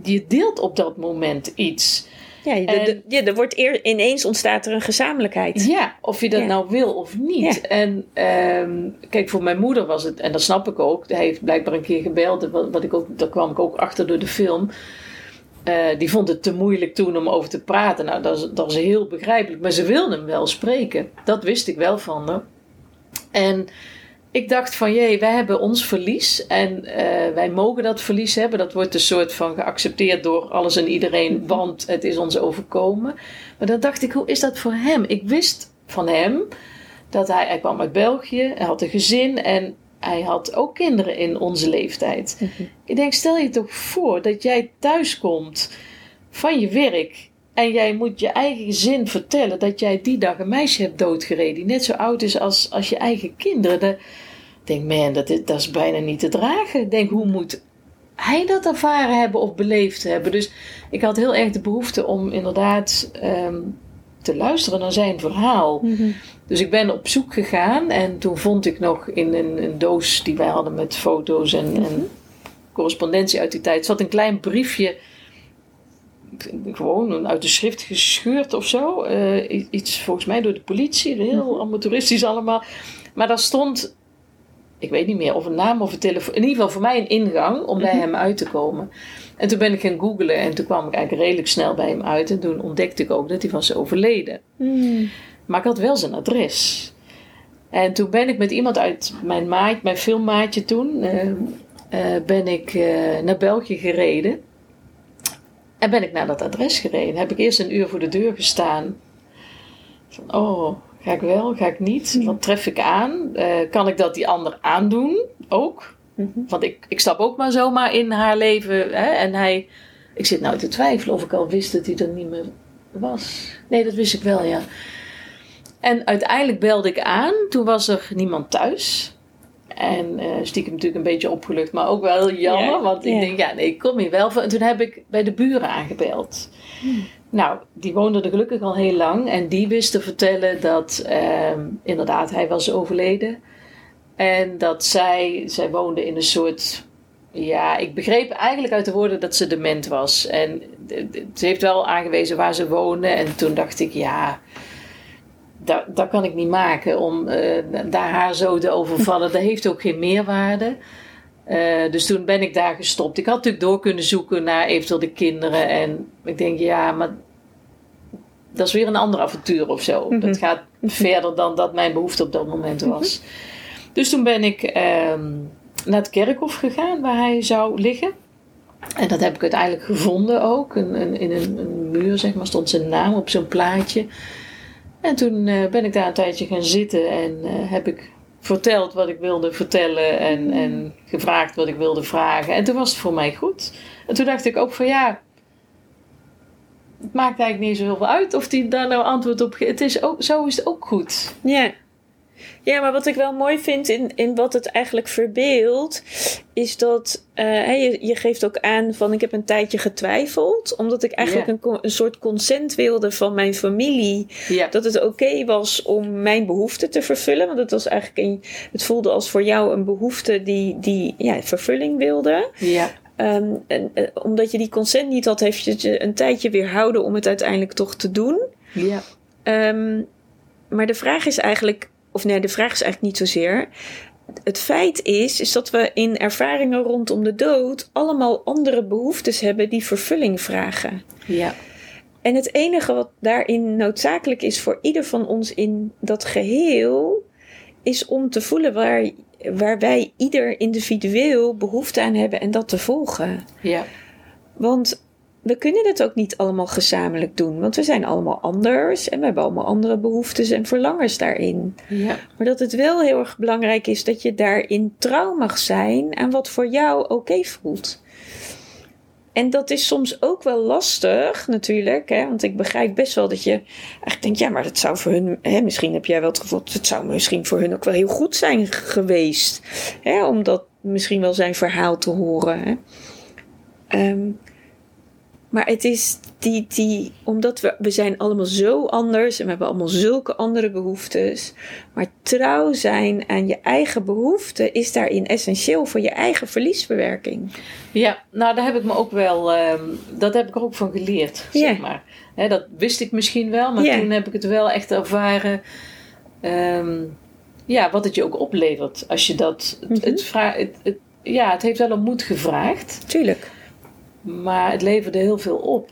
je deelt op dat moment iets. Ja, En- de- ja, er wordt eer, ineens ontstaat er een gezamenlijkheid. Ja, of je dat Ja. nou wil of niet. Ja. En ehm, kijk, voor mijn moeder was het, en dat snap ik ook, hij heeft blijkbaar een keer gebeld, wat, wat ik ook, daar kwam ik ook achter door de film. Eh, die vond het te moeilijk toen om over te praten. Nou, dat is, dat is heel begrijpelijk. Maar ze wilde hem wel spreken. Dat wist ik wel van haar. En ik dacht van, jee, wij hebben ons verlies. En eh, wij mogen dat verlies hebben. Dat wordt een soort van geaccepteerd door alles en iedereen. Want het is ons overkomen. Maar dan dacht ik, hoe is dat voor hem? Ik wist van hem dat hij, hij kwam uit België. Hij had een gezin. En hij had ook kinderen in onze leeftijd. Ik denk, stel je toch voor dat jij thuis komt van je werk en jij moet je eigen gezin vertellen dat jij die dag een meisje hebt doodgereden die net zo oud is als, als je eigen kinderen. Dan denk man, dat is, dat is bijna niet te dragen. Ik denk, hoe moet hij dat ervaren hebben of beleefd hebben? Dus ik had heel erg de behoefte om inderdaad ehm, te luisteren naar zijn verhaal. Dus ik ben op zoek gegaan en toen vond ik nog in een, een doos die wij hadden met foto's en, en, correspondentie uit die tijd, zat een klein briefje. Gewoon uit de schrift gescheurd of zo. Uh, iets volgens mij door de politie, heel amateuristisch allemaal. Maar daar stond, ik weet niet meer of een naam of een telefoon. In ieder geval voor mij een ingang om bij hem uit te komen. En toen ben ik gaan googlen en toen kwam ik eigenlijk redelijk snel bij hem uit. En toen ontdekte ik ook dat hij was overleden. Hmm. Maar ik had wel zijn adres. En toen ben ik met iemand uit mijn maat, mijn filmmaatje toen, uh, uh, ben ik uh, naar België gereden. En ben ik naar dat adres gereden. Heb ik eerst een uur voor de deur gestaan. Van, oh, ga ik wel, ga ik niet? Wat tref ik aan? kan ik dat die ander aandoen? Ook. Mhm. Want ik, ik stap ook maar zomaar in haar leven. Hè? En hij, ik zit nou te twijfelen of ik al wist dat hij er niet meer was. Nee, dat wist ik wel, ja. En uiteindelijk belde ik aan. Toen was er niemand thuis. En uh, stiekem natuurlijk een beetje opgelucht, maar ook wel jammer. Ja, want ik ja. denk, ja, nee, ik kom hier wel voor. En toen heb ik bij de buren aangebeld. Nou, die woonden er gelukkig al heel lang. En die wist te vertellen dat ehm, inderdaad hij was overleden. En dat zij, zij woonde in een soort. Ja, ik begreep eigenlijk uit de woorden dat ze dement was. En ze heeft wel aangewezen waar ze woonde. En toen dacht ik, ja, dat, dat kan ik niet maken om uh, daar haar zo te overvallen. Dat heeft ook geen meerwaarde. Uh, dus toen ben ik daar gestopt. Ik had natuurlijk door kunnen zoeken naar eventueel de kinderen. En ik denk, ja, maar dat is weer een ander avontuur of zo. Mhm. Dat gaat verder dan dat mijn behoefte op dat moment was. Dus toen ben ik ehm, naar het kerkhof gegaan waar hij zou liggen. En dat heb ik uiteindelijk gevonden ook. Een, een, in een, een, muur, zeg maar, stond zijn naam op zo'n plaatje. En toen uh, ben ik daar een tijdje gaan zitten en uh, heb ik verteld wat ik wilde vertellen en, en gevraagd wat ik wilde vragen. En toen was het voor mij goed. En toen dacht ik ook van ja, het maakt eigenlijk niet zo heel veel uit of hij daar nou antwoord op geeft. Het is ook, zo is het ook goed. Ja. Ja, maar wat ik wel mooi vind in, in wat het eigenlijk verbeeldt, is dat uh, je, je geeft ook aan van ik heb een tijdje getwijfeld, omdat ik eigenlijk een, een soort consent wilde van mijn familie. Dat het oké was om mijn behoefte te vervullen, want het was eigenlijk een, het voelde als voor jou een behoefte die, die ja, vervulling wilde. ja, Ehm, en, eh, omdat je die consent niet had, heeft je het je een tijdje weerhouden om het uiteindelijk toch te doen. ja, Ehm, maar de vraag is eigenlijk, of nee, de vraag is eigenlijk niet zozeer. Het feit is, is dat we in ervaringen rondom de dood allemaal andere behoeftes hebben die vervulling vragen. ja, En het enige wat daarin noodzakelijk is voor ieder van ons in dat geheel, is om te voelen waar, waar wij ieder individueel behoefte aan hebben en dat te volgen. ja, Want we kunnen het ook niet allemaal gezamenlijk doen, want we zijn allemaal anders en we hebben allemaal andere behoeftes en verlangens daarin. ja, Maar dat het wel heel erg belangrijk is dat je daarin trouw mag zijn aan wat voor jou oké voelt. En dat is soms ook wel lastig natuurlijk, hè? want ik begrijp best wel dat je eigenlijk denkt, ja, maar dat zou voor hun, hè, misschien heb jij wel het gevoel, het zou misschien voor hun ook wel heel goed zijn geweest, hè? om dat misschien wel zijn verhaal te horen. Hè? Ehm, maar het is die, die, omdat we, we zijn allemaal zo anders en we hebben allemaal zulke andere behoeftes. Maar trouw zijn aan je eigen behoeften is daarin essentieel voor je eigen verliesverwerking. Ja, nou daar heb ik me ook wel, ehm, dat heb ik er ook van geleerd, zeg maar. Dat wist ik misschien wel, maar toen heb ik het wel echt ervaren, ehm, ja, wat het je ook oplevert. Als je dat, het, Mhm. het, het- ja, het heeft wel om moed gevraagd. Tuurlijk. Maar het leverde heel veel op.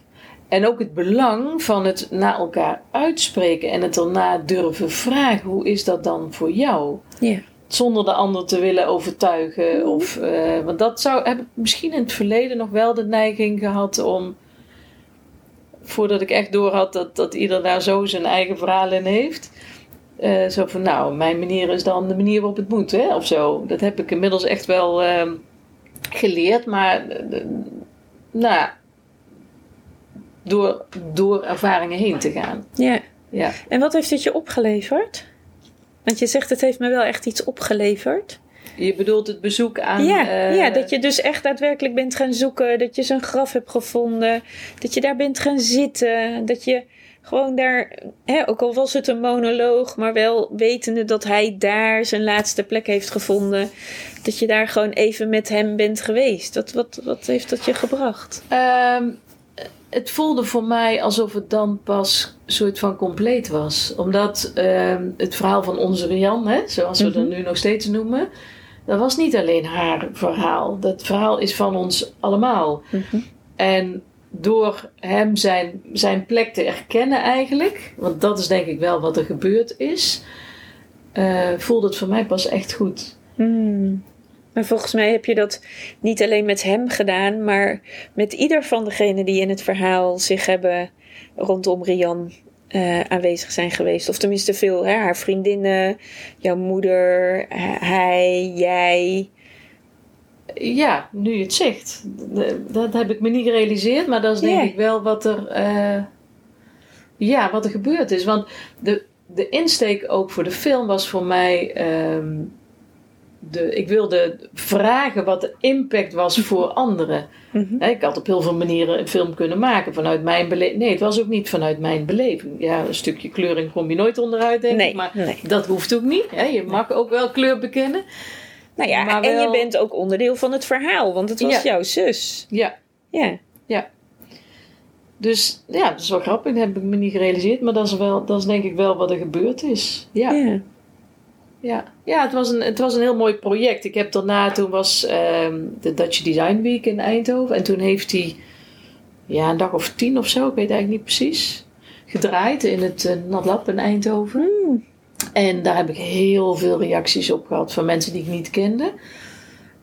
En ook het belang van het naar elkaar uitspreken en het erna durven vragen. Hoe is dat dan voor jou? Ja. Zonder de ander te willen overtuigen. Of, eh, want dat zou, heb ik misschien in het verleden nog wel de neiging gehad om. Voordat ik echt door had dat, dat ieder daar zo zijn eigen verhaal in heeft. eh, zo van, nou, mijn manier is dan de manier waarop het moet, hè, of zo. Dat heb ik inmiddels echt wel ehm, geleerd, maar eh, nou, door, door ervaringen heen te gaan. ja. Ja. En wat heeft het je opgeleverd? Want je zegt het heeft me wel echt iets opgeleverd. Je bedoelt het bezoek aan. ja, eh, ja, dat je dus echt daadwerkelijk bent gaan zoeken. Dat je zijn graf hebt gevonden. Dat je daar bent gaan zitten. Dat je gewoon daar, hè, ook al was het een monoloog, maar wel wetende dat hij daar zijn laatste plek heeft gevonden. Dat je daar gewoon even met hem bent geweest. Dat, wat, wat heeft dat je gebracht? Ehm, het voelde voor mij alsof het dan pas een soort van compleet was. Omdat ehm, het verhaal van onze Rian, hè, zoals we Mhm. dat nu nog steeds noemen, dat was niet alleen haar verhaal. Dat verhaal is van ons allemaal. En door hem zijn, zijn plek te erkennen eigenlijk, want dat is denk ik wel wat er gebeurd is, eh, voelde het voor mij pas echt goed. Hmm. Maar volgens mij heb je dat niet alleen met hem gedaan, maar met ieder van degenen die in het verhaal zich hebben rondom Rian eh, aanwezig zijn geweest. Of tenminste veel, hè? haar vriendinnen, jouw moeder, h- hij, jij. Ja, nu je het zegt. Dat heb ik me niet gerealiseerd, maar dat is denk ik wel wat er, eh, ja, wat er gebeurd is. Want de, de insteek ook voor de film was voor mij. ehm, de, ik wilde vragen wat de impact was voor anderen. Mhm. Ik had op heel veel manieren een film kunnen maken vanuit mijn beleving. Nee, het was ook niet vanuit mijn beleving. Ja, een stukje kleuring kom je nooit onderuit, denk Nee, ik. Maar nee. dat hoeft ook niet. Hè. Je mag ook wel kleur bekennen. Nou ja, Maar en je bent ook onderdeel van het verhaal, want het was Ja. jouw zus. Ja, Ja. Dus ja, dat is wel grappig. Dat heb ik me niet gerealiseerd. Maar dat is, wel, dat is denk ik wel wat er gebeurd is. Ja, ja. ja. ja. het, was een, het was een heel mooi project. Ik heb daarna, toen was ehm, de Dutch Design Week in Eindhoven. En toen heeft hij ja, een dag of tien of zo, ik weet eigenlijk niet precies, gedraaid in het uh, NatLab in Eindhoven. Hmm. En daar heb ik heel veel reacties op gehad van mensen die ik niet kende.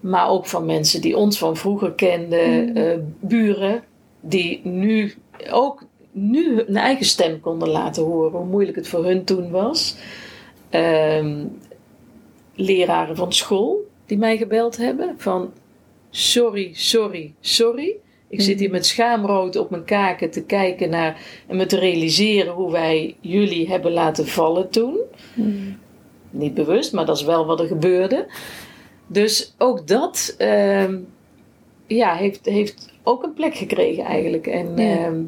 Maar ook van mensen die ons van vroeger kenden, eh, buren, die nu ook nu hun eigen stem konden laten horen, hoe moeilijk het voor hun toen was. Ehm, leraren van school die mij gebeld hebben van sorry, sorry, sorry. Ik zit hier met schaamrood op mijn kaken te kijken naar en me te realiseren hoe wij jullie hebben laten vallen toen. Hmm. Niet bewust, maar dat is wel wat er gebeurde. Dus ook dat ehm, ja, heeft, heeft ook een plek gekregen eigenlijk. En ehm,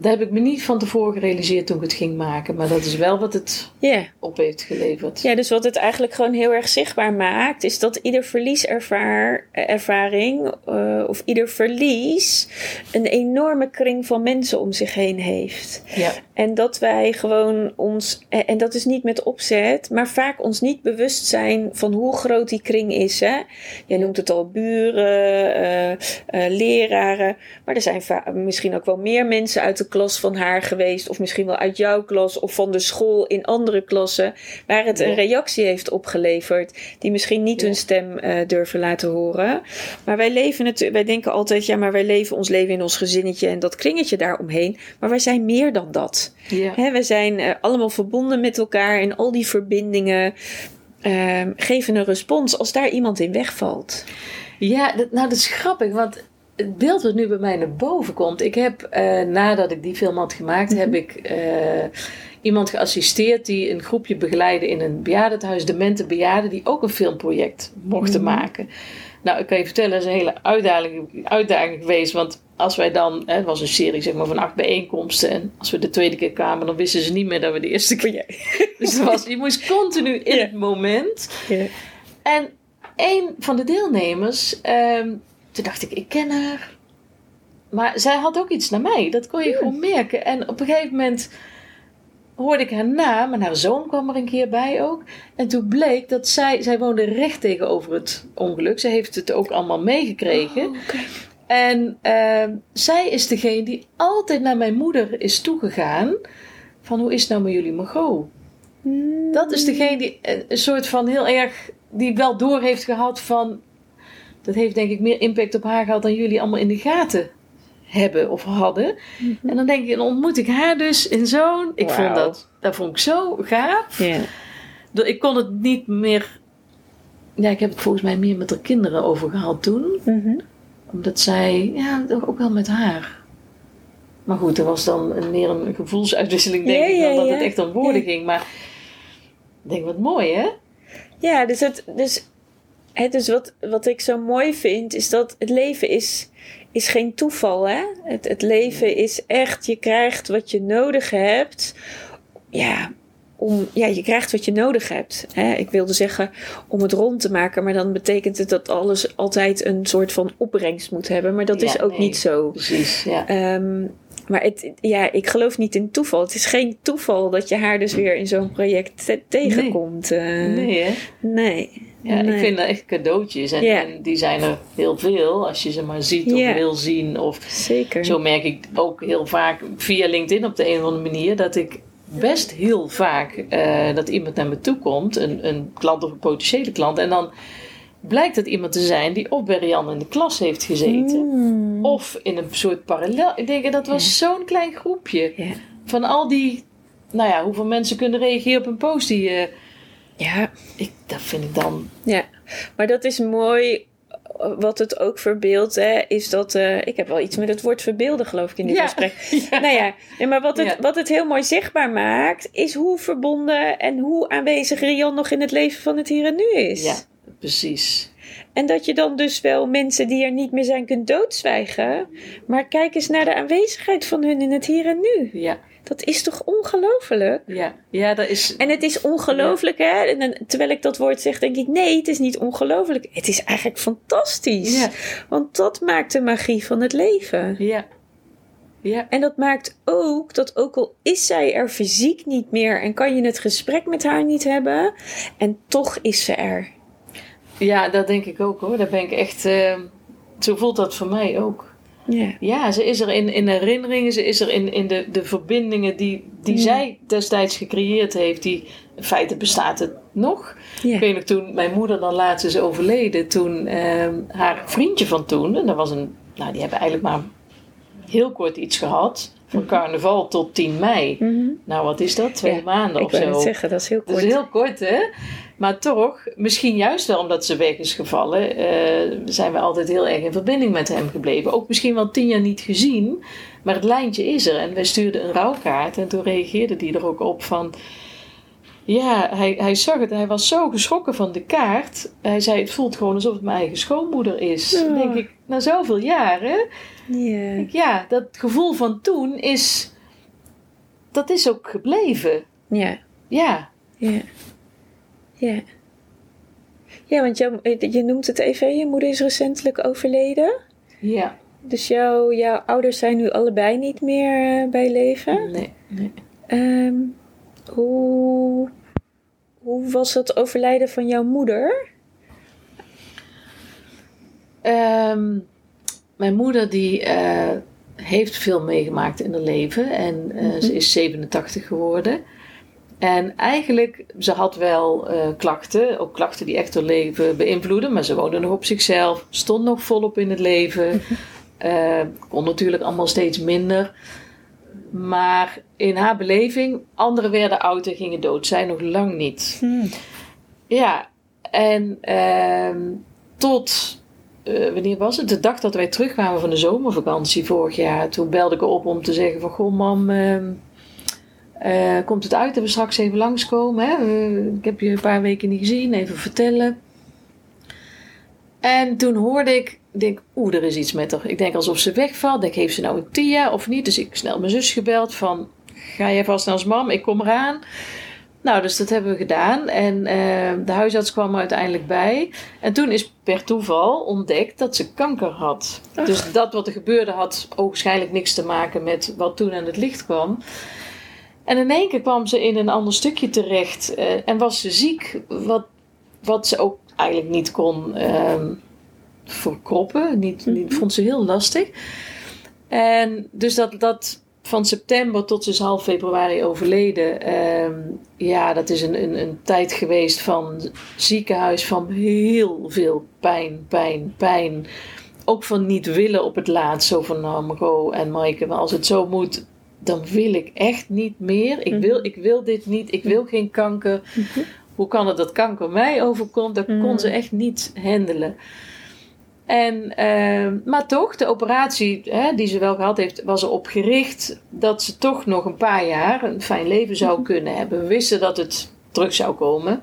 dat heb ik me niet van tevoren gerealiseerd toen ik het ging maken. Maar dat is wel wat het op heeft geleverd. Ja, dus wat het eigenlijk gewoon heel erg zichtbaar maakt, is dat ieder verlieservaring eh, of ieder verlies een enorme kring van mensen om zich heen heeft. Ja. En dat wij gewoon ons, en dat is niet met opzet, maar vaak ons niet bewust zijn van hoe groot die kring is. Hè? Jij noemt het al buren, eh, eh, leraren, maar er zijn misschien ook wel meer mensen uit de klas van haar geweest, of misschien wel uit jouw klas of van de school in andere klassen, waar het een reactie heeft opgeleverd, die misschien niet Ja. hun stem eh, durven laten horen. Maar wij leven het, wij denken altijd, ja, maar wij leven ons leven in ons gezinnetje en dat kringetje daaromheen. Maar wij zijn meer dan dat. Ja. Hè, we zijn eh, allemaal verbonden met elkaar en al die verbindingen ehm, geven een respons als daar iemand in wegvalt. Ja, dat, nou dat is grappig, want het beeld wat nu bij mij naar boven komt. Ik heb, eh, nadat ik die film had gemaakt, heb ik eh, iemand geassisteerd die een groepje begeleidde in een bejaardentehuis, demente bejaarden, die ook een filmproject mochten maken. Nou, ik kan je vertellen, dat is een hele uitdaging, uitdaging geweest, want als wij dan, hè, het was een serie zeg maar van acht bijeenkomsten, en als we de tweede keer kwamen, dan wisten ze niet meer dat we de eerste keer. Dus het was, je moest continu in Ja. het moment. Ja. En een van de deelnemers, ehm, toen dacht ik, ik ken haar. Maar zij had ook iets naar mij. Dat kon je gewoon merken. En op een gegeven moment hoorde ik haar naam. En haar zoon kwam er een keer bij ook. En toen bleek dat zij, zij woonde recht tegenover het ongeluk. Ze heeft het ook allemaal meegekregen. Oh. En ehm, zij is degene die altijd naar mijn moeder is toegegaan. Van hoe is het nou met jullie Margot? Dat is degene die een, een soort van heel erg... Die wel door heeft gehad van... Dat heeft denk ik meer impact op haar gehad dan jullie allemaal in de gaten hebben of hadden. En dan denk ik, dan ontmoet ik haar dus in zo'n... Ik vond dat, dat vond ik zo gaaf. Ik kon het niet meer... Ja, ik heb het volgens mij meer met haar kinderen over gehad toen. Mhm. Omdat zij... Ja, ook wel met haar. Maar goed, er was dan een, meer een gevoelsuitwisseling, denk ik, dan dat het echt om woorden ging. Maar ik denk, wat mooi, hè? Ja, dus, het, dus, dus wat, wat ik zo mooi vind, is dat het leven is, is geen toeval. Hè? Het, het leven is echt, je krijgt wat je nodig hebt. Ja, om, ja, je krijgt wat je nodig hebt. Hè? Ik wilde zeggen om het rond te maken, maar dan betekent het dat alles altijd een soort van opbrengst moet hebben. Maar dat Ja, is ook nee. niet zo. Precies, ja. Ehm, maar het, ja, ik geloof niet in toeval. Het is geen toeval dat je haar dus weer in zo'n project te- tegenkomt. eh. nee, hè? Nee. Ja, Nee. ik vind dat echt cadeautjes. En, die zijn er heel veel, als je ze maar ziet of wil zien. Of Zeker. Zo merk ik ook heel vaak via LinkedIn op de een of andere manier dat ik best heel vaak eh, dat iemand naar me toe komt, een, een klant of een potentiële klant, en dan blijkt het iemand te zijn die of bij Rianne in de klas heeft gezeten, Mm. of in een soort parallel. Ik denk dat was zo'n klein groepje van al die, nou ja, hoeveel mensen kunnen reageren op een post die. eh, Ja, ik, dat vind ik dan. ja, maar dat is mooi. Wat het ook verbeeldt, hè, is dat. eh, ik heb wel iets met het woord verbeelden, geloof ik, in dit Ja. gesprek. Nou ja, nee, maar wat het, Ja. wat het heel mooi zichtbaar maakt, is hoe verbonden en hoe aanwezig Rian nog in het leven van het hier en nu is. Ja, precies. En dat je dan dus wel mensen die er niet meer zijn kunt doodzwijgen. Maar kijk eens naar de aanwezigheid van hun in het hier en nu. Ja, Dat is toch ongelooflijk? ja, ja, dat is. En het is ongelooflijk, hè? En terwijl ik dat woord zeg, denk ik: nee, het is niet ongelooflijk. Het is eigenlijk fantastisch. Ja. Want dat maakt de magie van het leven. Ja, ja, En dat maakt ook dat, ook al is zij er fysiek niet meer en kan je het gesprek met haar niet hebben, en toch is ze er. ja, dat denk ik ook hoor. Daar ben ik echt. eh, zo voelt dat voor mij ook. Ja. Ja, ze is er in, in herinneringen, ze is er in, in de, de verbindingen die, die zij destijds gecreëerd heeft. Die, in feite bestaat het nog. Ik weet nog toen mijn moeder dan laatst is overleden. Toen ehm, haar vriendje van toen, en dat was een, nou die hebben eigenlijk maar heel kort iets gehad. Van carnaval tot 10 mei. Mhm. Nou wat is dat? Twee Ja, maanden Ik of wil zo. het zeggen, dat is heel Dat kort. is heel kort, hè? Maar toch, misschien juist wel omdat ze weg is gevallen, eh, zijn we altijd heel erg in verbinding met hem gebleven. Ook misschien wel tien jaar niet gezien, maar het lijntje is er. En wij stuurden een rouwkaart en toen reageerde die er ook op van... Ja, hij, hij zag het. Hij was zo geschrokken van de kaart. Hij zei, het voelt gewoon alsof het mijn eigen schoonmoeder is. Ja. Dan denk ik, na zoveel jaren... Ik, Ja, dat gevoel van toen is... Dat is ook gebleven. Ja. Ja, Ja. Ja. Ja, want jouw, je noemt het even, je moeder is recentelijk overleden. ja. Dus jouw, jouw ouders zijn nu allebei niet meer eh, bij leven. Nee, nee. Ehm, hoe, hoe was het overlijden van jouw moeder? Ehm, mijn moeder die eh, heeft veel meegemaakt in haar leven en eh, ze is 87 geworden. En eigenlijk, ze had wel eh, klachten, ook klachten die echt haar leven beïnvloeden, maar ze woonde nog op zichzelf, stond nog volop in het leven, Eh, kon natuurlijk allemaal steeds minder. Maar in haar beleving, anderen werden oud en gingen dood, zij nog lang niet. Ja, en ehm, tot, eh, wanneer was het? De dag dat wij terugkwamen van de zomervakantie vorig jaar. Toen belde ik haar op om te zeggen van, goh mam, eh, komt het uit dat we straks even langskomen? Hè? Ik heb je een paar weken niet gezien, even vertellen. En toen hoorde ik, denk, oeh, er is iets met haar. Ik denk alsof ze wegvalt. Denk, heeft ze nou een TIA of niet? Dus ik snel mijn zus gebeld van, ga jij vast naar ons mam? Ik kom eraan. Nou, dus dat hebben we gedaan. En eh, de huisarts kwam er uiteindelijk bij. En toen is per toeval ontdekt dat ze kanker had. Ach. Dus dat wat er gebeurde had waarschijnlijk niks te maken met wat toen aan het licht kwam. En in één keer kwam ze in een ander stukje terecht. eh, en was ze ziek. Wat, wat ze ook eigenlijk niet kon ehm, verkroppen. Niet, niet, vond ze heel lastig. En dus dat, dat van september tot dus half februari overleden. ehm, ja, dat is een, een, een tijd geweest van ziekenhuis, van heel veel pijn, pijn, pijn. Ook van niet willen op het laatst. Zo van, nou en Maaike, maar als het zo moet, dan wil ik echt niet meer. Ik wil, ik wil dit niet, ik wil geen kanker. Hoe kan het dat kanker mij overkomt? Dat kon ze echt niet handelen. En, ehm, maar toch, de operatie hè, die ze wel gehad heeft, was erop gericht dat ze toch nog een paar jaar een fijn leven zou kunnen hebben. We wisten dat het terug zou komen.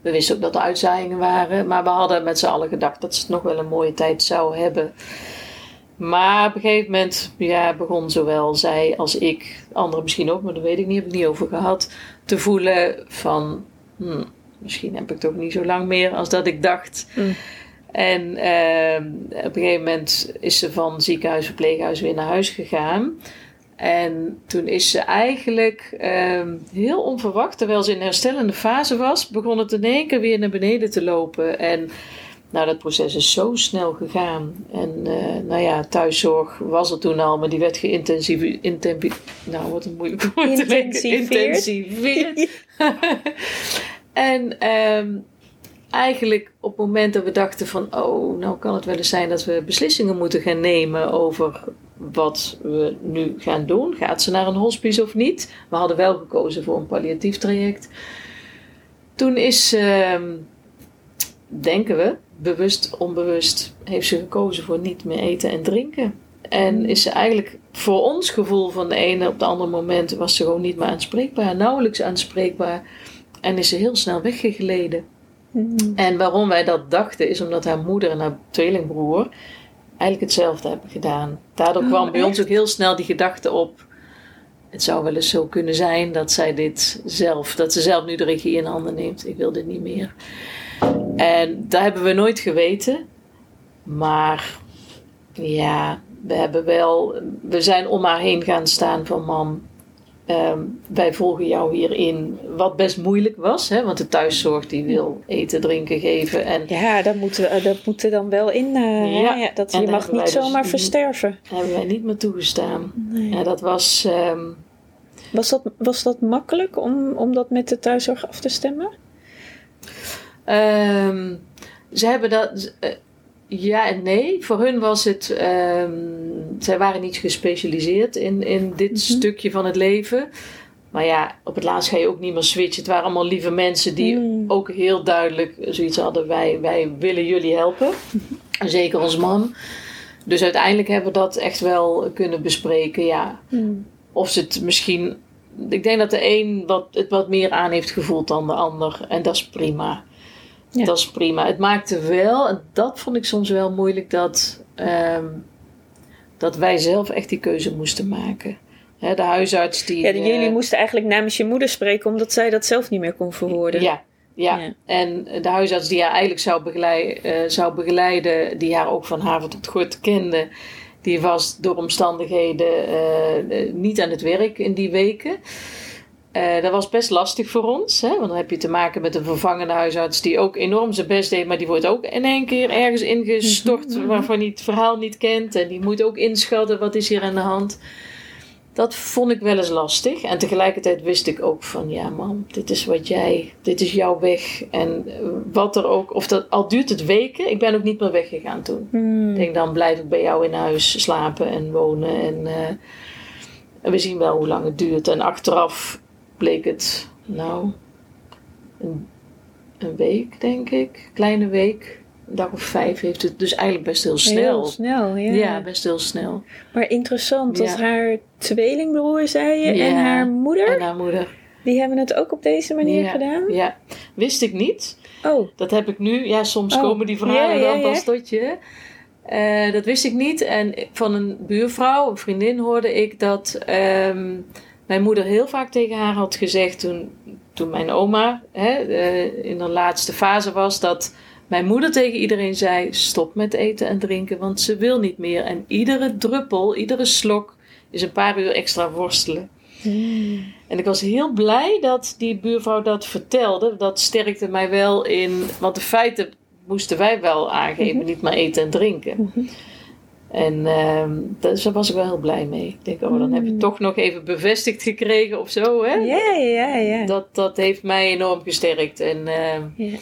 We wisten ook dat er uitzaaiingen waren, maar we hadden met z'n allen gedacht dat ze het nog wel een mooie tijd zou hebben. Maar op een gegeven moment ja, begon zowel zij als ik, anderen misschien ook, maar dat weet ik niet, heb ik niet over gehad, te voelen van hmm, misschien heb ik toch niet zo lang meer als dat ik dacht. Mm. En ehm, op een gegeven moment is ze van ziekenhuis, verpleeghuis weer naar huis gegaan. En toen is ze eigenlijk ehm, heel onverwacht, terwijl ze in herstellende fase was, begon het in één keer weer naar beneden te lopen. En nou, dat proces is zo snel gegaan. En eh, nou ja, thuiszorg was er toen al, maar die werd geïntensiveerd. Nou, wat een moeilijk woord te denken. Intensiveerd. Intensiveerd. en ehm, eigenlijk op het moment dat we dachten van... oh, nou kan het wel eens zijn dat we beslissingen moeten gaan nemen... over wat we nu gaan doen. Gaat ze naar een hospice of niet? We hadden wel gekozen voor een palliatief traject. Toen is, ehm, denken we, bewust, onbewust... heeft ze gekozen voor niet meer eten en drinken. En is ze eigenlijk voor ons gevoel van de ene op de andere moment... was ze gewoon niet meer aanspreekbaar, nauwelijks aanspreekbaar... En is ze heel snel weggegleden. Mm. En waarom wij dat dachten, is omdat haar moeder en haar tweelingbroer eigenlijk hetzelfde hebben gedaan. Daardoor Oh, kwam bij ons ook heel snel die gedachte op. Het zou wel eens zo kunnen zijn dat zij dit zelf, dat ze zelf nu de regie in handen neemt. Ik wil dit niet meer. En dat hebben we nooit geweten. Maar ja, we hebben wel, we zijn om haar heen gaan staan van mam. ehm, wij volgen jou hierin. Wat best moeilijk was, hè? want de thuiszorg die wil eten, drinken, geven. En Ja, dat moet, er- dat moet er dan wel in. eh, Ja, ja, dat, en je daar mag niet dus zomaar versterven. hebben wij niet meer toegestaan. Nee. Ja, dat was. ehm, Was, dat, was dat makkelijk om, om dat met de thuiszorg af te stemmen? Ehm, ze hebben dat. eh, ja en nee. Voor hun was het. ehm, zij waren niet gespecialiseerd in, in dit stukje van het leven. Maar ja, op het laatst ga je ook niet meer switchen. Het waren allemaal lieve mensen die Mm. ook heel duidelijk zoiets hadden. Wij, wij willen jullie helpen. En Zeker ons man. Dus uiteindelijk hebben we dat echt wel kunnen bespreken. Ja, Hmm. of ze het misschien. Ik denk dat de een wat, het wat meer aan heeft gevoeld dan de ander. En dat is prima. Ja. Dat is prima. Het maakte wel, en dat vond ik soms wel moeilijk, dat, ehm, dat wij zelf echt die keuze moesten maken. De huisarts die. Ja, de- jullie eh, moesten eigenlijk namens je moeder spreken, omdat zij dat zelf niet meer kon verwoorden. Ja, ja. Ja. En de huisarts die haar eigenlijk zou, begeleiden, eh, zou begeleiden, die haar ook van haven tot gort kende, die was door omstandigheden eh, eh, niet aan het werk in die weken. Eh, dat was best lastig voor ons, hè? want dan heb je te maken met een vervangende huisarts die ook enorm zijn best deed, maar die wordt ook in één keer ergens ingestort waarvan hij het verhaal niet kent en die moet ook inschatten wat is hier aan de hand. Dat vond ik wel eens lastig. En tegelijkertijd wist ik ook van, ja man, dit is wat jij, dit is jouw weg. En eh, wat er ook, of dat, al duurt het weken, ik ben ook niet meer weggegaan toen. Hmm. Ik denk, dan blijf ik bij jou in huis slapen en wonen. En, eh, en we zien wel hoe lang het duurt. En achteraf bleek het, nou, een, een week denk ik. Kleine week. Een dag of vijf heeft het dus eigenlijk best heel snel. Heel snel, ja. ja. best heel snel. Maar interessant dat Ja. haar tweelingbroer, zei je, en haar moeder, En haar moeder. die hebben het ook op deze manier ja, gedaan? Ja, wist ik niet. Oh, Dat heb ik nu. Ja, soms Oh, komen die verhalen dan pas tot je. Eh, dat wist ik niet. En van een buurvrouw, een vriendin, hoorde ik dat ehm, mijn moeder heel vaak tegen haar had gezegd toen, toen mijn oma hè, eh, in de laatste fase was, dat mijn moeder tegen iedereen zei: stop met eten en drinken, want ze wil niet meer. En iedere druppel, iedere slok is een paar uur extra worstelen. En ik was heel blij dat die buurvrouw dat vertelde. Dat sterkte mij wel in. Want de feiten moesten wij wel aangeven, Mhm. niet maar eten en drinken. En dus daar was ik wel heel blij mee. Ik denk, oh, dan heb je Mm. toch nog even bevestigd gekregen of zo, hè? Ja, ja, ja. Dat, dat heeft mij enorm gesterkt. En ehm, Ja.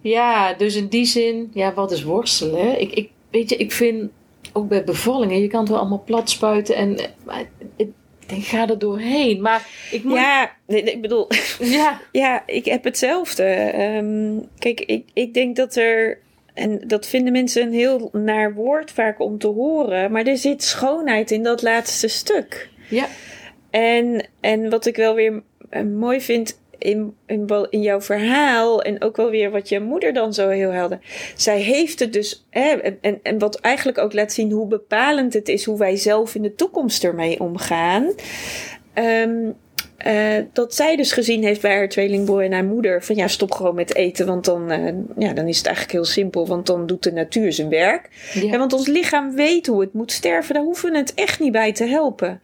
ja, dus in die zin, ja, wat is worstelen? Ik, ik, weet je, ik vind ook bij bevallingen, je kan het wel allemaal plat spuiten en maar, ik denk, ga er doorheen. Maar ik moet, Ja, nee, nee, ik bedoel, ja, ja, ik heb hetzelfde. Ehm, kijk, ik, ik denk dat er, en dat vinden mensen een heel naar woord vaak om te horen, maar er zit schoonheid in dat laatste stuk. ja, En, en wat ik wel weer eh, mooi vind in, in, jouw verhaal en ook wel weer wat je moeder dan zo heel helder. Zij heeft het dus, hè, en, en wat eigenlijk ook laat zien hoe bepalend het is hoe wij zelf in de toekomst ermee omgaan. Ehm, eh, dat zij dus gezien heeft bij haar tweelingbroer en haar moeder van ja, stop gewoon met eten, want dan, eh, ja, dan is het eigenlijk heel simpel, want dan doet de natuur zijn werk. ja. Ja, want ons lichaam weet hoe het moet sterven. Daar hoeven we het echt niet bij te helpen.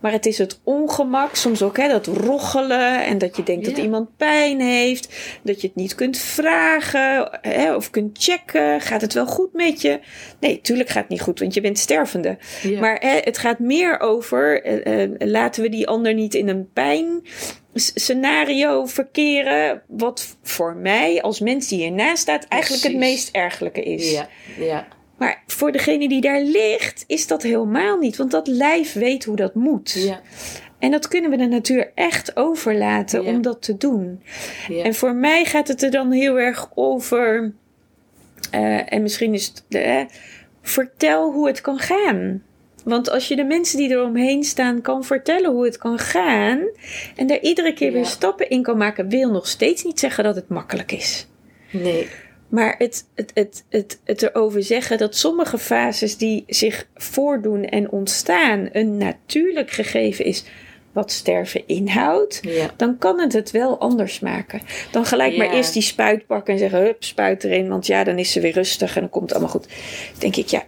Maar het is het ongemak, soms ook hè, dat roggelen. En dat je denkt dat iemand pijn heeft. Dat je het niet kunt vragen hè, of kunt checken. Gaat het wel goed met je? Nee, tuurlijk gaat het niet goed, want je bent stervende. ja. Maar hè, het gaat meer over, eh, laten we die ander niet in een pijn scenario verkeren. Wat voor mij als mens die hiernaast staat eigenlijk het meest ergelijke is. ja, ja, Maar voor degene die daar ligt, is dat helemaal niet. Want dat lijf weet hoe dat moet. ja, En dat kunnen we de natuur echt overlaten Ja. om dat te doen. ja. En voor mij gaat het er dan heel erg over. eh, en misschien is het. eh, vertel hoe het kan gaan. Want als je de mensen die eromheen staan kan vertellen hoe het kan gaan. en daar iedere keer Ja. weer stappen in kan maken, wil nog steeds niet zeggen dat het makkelijk is. Nee, Maar het, het, het, het, het erover zeggen dat sommige fases die zich voordoen en ontstaan een natuurlijk gegeven is wat sterven inhoudt, ja, dan kan het het wel anders maken. Dan gelijk maar eerst die spuit pakken en zeggen, hup, spuit erin, want ja, dan is ze weer rustig en dan komt het allemaal goed. denk ik, ja,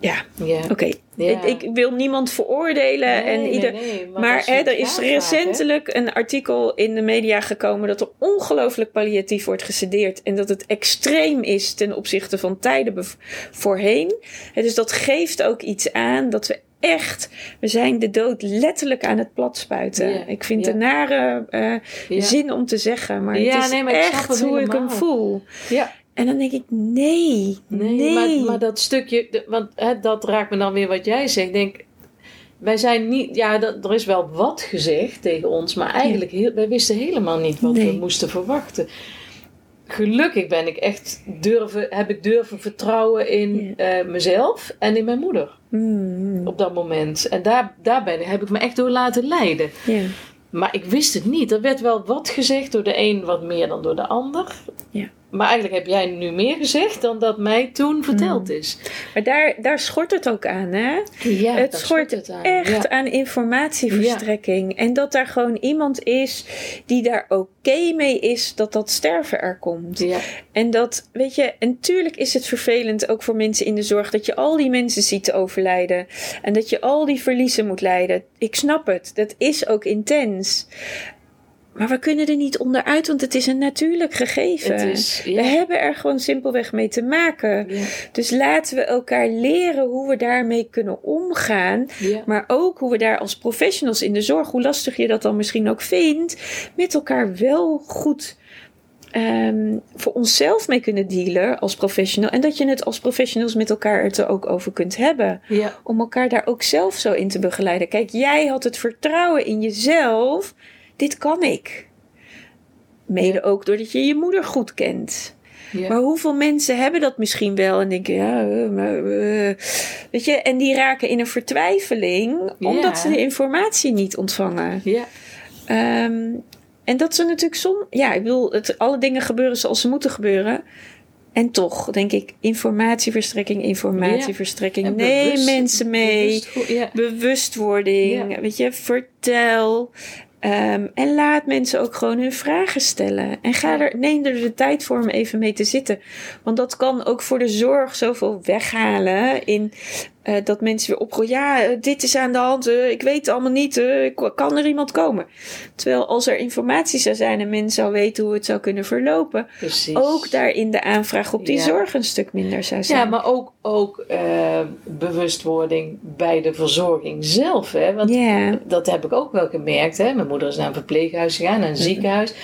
ja, ja. oké. Ja. Ik, ik wil niemand veroordelen Nee, en ieder, nee, maar hè, er is recentelijk een artikel in de media gekomen dat er ongelooflijk palliatief wordt gesedeerd. En dat het extreem is ten opzichte van tijden voorheen. Hè, dus dat geeft ook iets aan dat we echt, we zijn de dood letterlijk aan het platspuiten. Ja, ik vind ja. het een nare eh, Ja. zin om te zeggen, maar Ja, het is nee, maar ik snap echt het hoe ik hem voel. Ja, En dan denk ik, nee, nee. nee, Maar, maar dat stukje, want hè, dat raakt me dan weer wat jij zegt. Ik denk, wij zijn niet, ja, dat, er is wel wat gezegd tegen ons, maar eigenlijk, heel, wij wisten helemaal niet wat Nee. we moesten verwachten. Gelukkig ben ik echt durven, heb ik durven vertrouwen in eh, mezelf en in mijn moeder Mm, op dat moment. En daar, daar ben, heb ik me echt door laten leiden. ja. Maar ik wist het niet. Er werd wel wat gezegd door de een wat meer dan door de ander. Ja. Maar eigenlijk heb jij nu meer gezegd dan dat mij toen verteld is. Maar daar, daar schort het ook aan, hè? Ja, het schort het aan. echt Ja. aan informatieverstrekking. En dat daar gewoon iemand is die daar oké mee is dat dat sterven er komt. Ja. En dat, weet je, en tuurlijk is het vervelend ook voor mensen in de zorg dat je al die mensen ziet overlijden. En dat je al die verliezen moet leiden. Ik snap het, dat is ook intens. Maar we kunnen er niet onderuit, want het is een natuurlijk gegeven. Het is, We hebben er gewoon simpelweg mee te maken. Ja. Dus laten we elkaar leren hoe we daarmee kunnen omgaan. Ja. Maar ook hoe we daar als professionals in de zorg, hoe lastig je dat dan misschien ook vindt, met elkaar wel goed ehm, voor onszelf mee kunnen dealen als professional. En dat je het als professionals met elkaar het er ook over kunt hebben. Om elkaar daar ook zelf zo in te begeleiden. Kijk, jij had het vertrouwen in jezelf. Dit kan ik. Mede ook doordat je je moeder goed kent. Ja. Maar hoeveel mensen hebben dat misschien wel en denken, ja, eh, maar, eh, weet je, en die raken in een vertwijfeling omdat Ja. ze de informatie niet ontvangen. Ja. Ehm, en dat ze natuurlijk som, ja, ik bedoel, het, alle dingen gebeuren zoals ze moeten gebeuren. En toch denk ik, informatieverstrekking, informatieverstrekking. En Neem bewust- mensen mee bewust Ja. bewustwording, Ja. weet je, vertel. Ehm, en laat mensen ook gewoon hun vragen stellen. En ga er, neem er de tijd voor om even mee te zitten. Want dat kan ook voor de zorg zoveel weghalen in eh, dat mensen weer opgooien. Ja, eh, dit is aan de hand. eh, ik weet het allemaal niet. kan er iemand komen? Terwijl als er informatie zou zijn en men zou weten hoe het zou kunnen verlopen. Precies. Ook daarin de aanvraag op die Ja. zorg een stuk minder zou zijn. Ja, maar ook, ook bewustwording bij de verzorging zelf. Hè? Want dat heb ik ook wel gemerkt. Hè? Mijn moeder is naar een verpleeghuis gegaan, naar een ziekenhuis.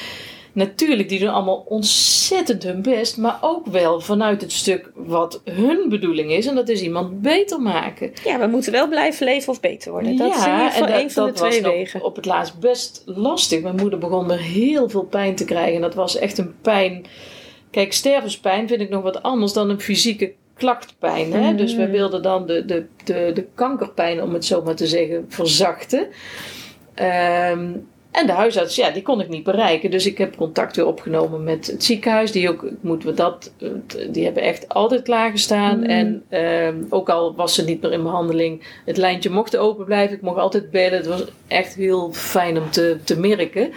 Natuurlijk, die doen allemaal ontzettend hun best. Maar ook wel vanuit het stuk wat hun bedoeling is. En dat is iemand beter maken. ja, we moeten wel blijven leven of beter worden. Dat is in ieder geval en een van de dat twee wegen. op het laatst best lastig. Mijn moeder begon er heel veel pijn te krijgen. En dat was echt een pijn. Kijk, stervenspijn vind ik nog wat anders dan een fysieke klachtpijn. Hè? Mhm. Dus we wilden dan de, de, de, de kankerpijn, om het zo maar te zeggen, verzachten. Ehm, en de huisarts, ja, die kon ik niet bereiken. Dus ik heb contact weer opgenomen met het ziekenhuis. Die ook, moeten we dat, die hebben echt altijd klaargestaan. Mm. En ehm, ook al was ze niet meer in behandeling, het lijntje mocht open blijven. Ik mocht altijd bellen. Het was echt heel fijn om te, te merken.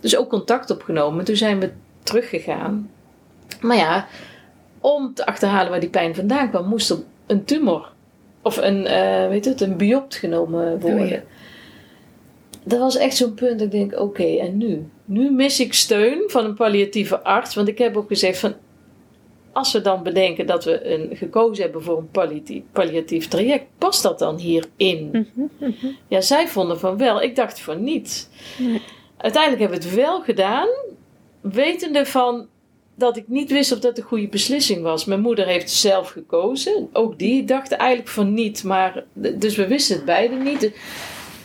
Dus ook contact opgenomen. Toen zijn we teruggegaan. Maar ja, om te achterhalen waar die pijn vandaan kwam, moest er een tumor of een, eh weet het, een biopt genomen worden. Oh ja. Dat was echt zo'n punt. dat Ik denk, oké, en nu? Nu mis ik steun van een palliatieve arts. Want ik heb ook gezegd van, als we dan bedenken dat we een, gekozen hebben voor een palliatief, palliatief traject, past dat dan hierin? Mhm, Ja, zij vonden van wel. Ik dacht van niet. Nee. Uiteindelijk hebben we het wel gedaan, wetende van dat ik niet wist of dat de goede beslissing was. Mijn moeder heeft zelf gekozen. Ook die dacht eigenlijk van niet. Maar, dus we wisten het beide niet.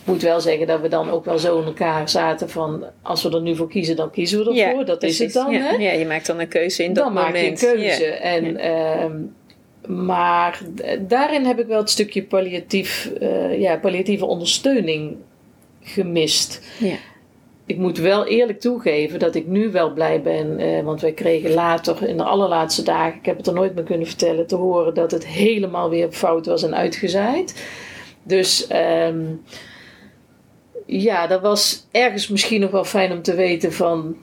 Ik moet wel zeggen dat we dan ook wel zo in elkaar zaten van... als we er nu voor kiezen, dan kiezen we ervoor. dat is het dan, ja. hè? Ja, je maakt dan een keuze in dat dan moment. maak je een keuze. Ja. En, ehm, maar daarin heb ik wel het stukje palliatief, eh, ja, palliatieve ondersteuning gemist. Ja. Ik moet wel eerlijk toegeven dat ik nu wel blij ben. eh, want wij kregen later, in de allerlaatste dagen, ik heb het er nooit meer kunnen vertellen, te horen dat het helemaal weer fout was en uitgezaaid. Dus ehm, ja, dat was ergens misschien nog wel fijn om te weten van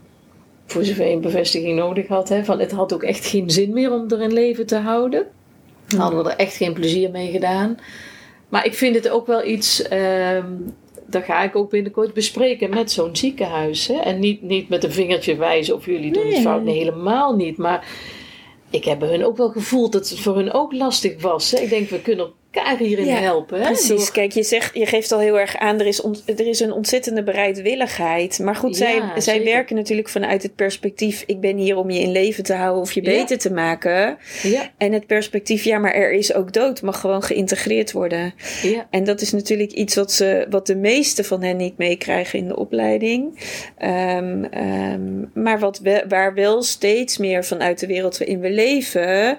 voor zover je een bevestiging nodig had. Hè, van het had ook echt geen zin meer om er in leven te houden. Hadden we er echt geen plezier mee gedaan. Maar ik vind het ook wel iets. ehm dat ga ik ook binnenkort bespreken met zo'n ziekenhuis. Hè? En niet, niet met een vingertje wijzen of jullie doen het fout. Nee, helemaal niet. Maar ik heb hun ook wel gevoeld dat het voor hun ook lastig was. Hè? Ik denk, we kunnen elkaar hierin Ja, helpen. Hè? Precies, Door- kijk, je, zegt, je geeft al heel erg aan, er is, ont- er is een ontzettende bereidwilligheid. Maar goed, zij, Ja, zij werken natuurlijk vanuit het perspectief, ik ben hier om je in leven te houden of je Ja. beter te maken. Ja, En het perspectief, ja, maar er is ook dood, mag gewoon geïntegreerd worden. ja, En dat is natuurlijk iets wat, ze, wat de meeste van hen niet meekrijgen in de opleiding. Ehm, ehm, maar wat we, waar wel steeds meer vanuit de wereld waarin we leven.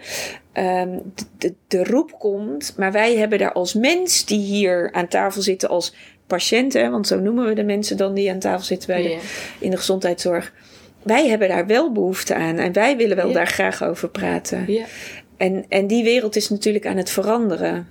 Ehm, de, de, de roep komt. Maar wij hebben daar als mens die hier aan tafel zitten als patiënten. Want zo noemen we de mensen dan die aan tafel zitten bij de, in de gezondheidszorg. Wij hebben daar wel behoefte aan. En wij willen wel daar graag over praten. ja. En, en die wereld is natuurlijk aan het veranderen.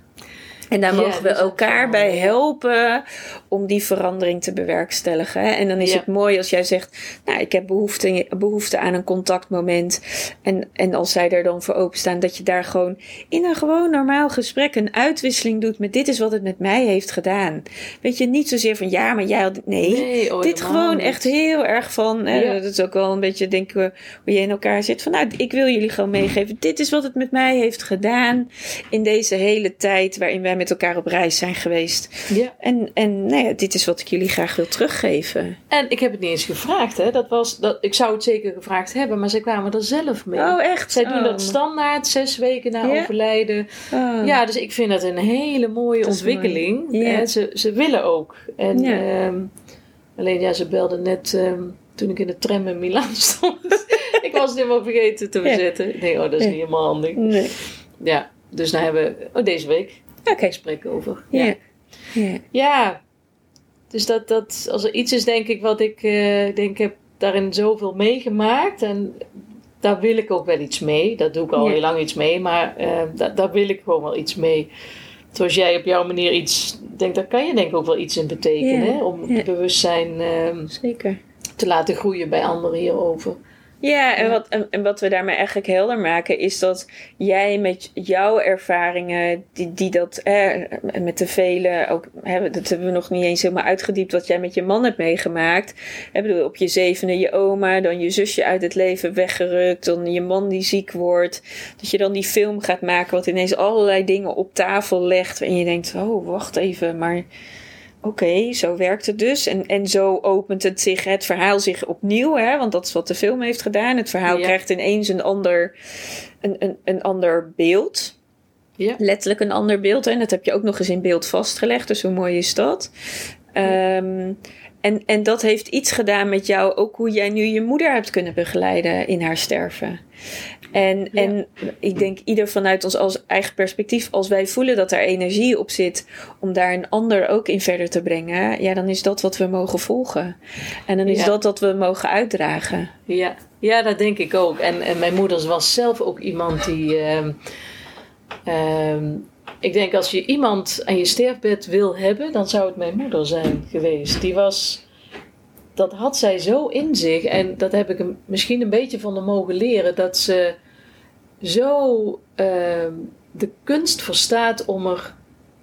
En daar mogen we elkaar bij helpen om die verandering te bewerkstelligen. En dan is het mooi als jij zegt, nou, ik heb behoefte, behoefte aan een contactmoment. En, en als zij er dan voor openstaan, dat je daar gewoon in een gewoon normaal gesprek een uitwisseling doet met dit is wat het met mij heeft gedaan. Weet je, niet zozeer van ja, maar jij had... Nee, Nee, oh, dit gewoon niet. echt heel erg van, hè, Ja. dat is ook wel een beetje denk ik hoe je in elkaar zit. Van nou, ik wil jullie gewoon meegeven, dit is wat het met mij heeft gedaan in deze hele tijd waarin wij met elkaar op reis zijn geweest. ja. En, en nou ja, dit is wat ik jullie graag wil teruggeven. En ik heb het niet eens gevraagd. Hè? Dat was, dat, ik zou het zeker gevraagd hebben, maar zij kwamen er zelf mee. Oh, echt? Zij doen Oh. dat standaard, zes weken na Ja? overlijden. Oh. Ja, dus ik vind dat een hele mooie Dat ontwikkeling. mooi. Ja. En ze, ze willen ook. En, Ja. ehm, alleen ja, ze belden net ehm, toen ik in de tram in Milaan stond. ik was het helemaal vergeten te Ja. verzetten. Ik denk, oh, dat is Ja. niet helemaal handig. Nee. Ja, dus daar hebben we oh, deze week Oké. gesprek over. Ja. Ja. Ja, dus dat, dat als er iets is, denk ik, wat ik eh, denk, ik heb daarin zoveel meegemaakt. En daar wil ik ook wel iets mee. Dat doe ik al Ja. heel lang iets mee, maar da- daar wil ik gewoon wel iets mee. Zoals jij op jouw manier iets denkt, daar kan je denk ik ook wel iets in betekenen. Ja, Hè? Om het bewustzijn ehm, Zeker. te laten groeien bij anderen hierover. Ja, en. Wat, en, en wat we daarmee eigenlijk helder maken is dat jij met jouw ervaringen, die, die dat eh, met de vele, ook, hè, dat hebben we nog niet eens helemaal uitgediept, wat jij met je man hebt meegemaakt. Hè, bedoel, op je zevende je oma, dan je zusje uit het leven weggerukt, dan je man die ziek wordt. Dat je dan die film gaat maken wat ineens allerlei dingen op tafel legt en je denkt, oh wacht even, maar oké, zo werkt het dus. En, en zo opent het, zich, het verhaal zich opnieuw, hè, want dat is wat de film heeft gedaan. Het verhaal Ja. krijgt ineens een ander, een, een, een ander beeld. Ja. Letterlijk een ander beeld. hè, En dat heb je ook nog eens in beeld vastgelegd, dus hoe mooi is dat? Ehm, en, en dat heeft iets gedaan met jou, ook hoe jij nu je moeder hebt kunnen begeleiden in haar sterven. En, Ja. en ik denk ieder vanuit ons als eigen perspectief, als wij voelen dat er energie op zit om daar een ander ook in verder te brengen, ja, dan is dat wat we mogen volgen. En dan is Ja. dat wat we mogen uitdragen. Ja, ja dat denk ik ook. En, en mijn moeder was zelf ook iemand die. ehm, ehm, ik denk als je iemand aan je sterfbed wil hebben, dan zou het mijn moeder zijn geweest. Die was. Dat had zij zo in zich. En dat heb ik hem misschien een beetje van haar mogen leren. Dat ze zo ehm, de kunst verstaat om er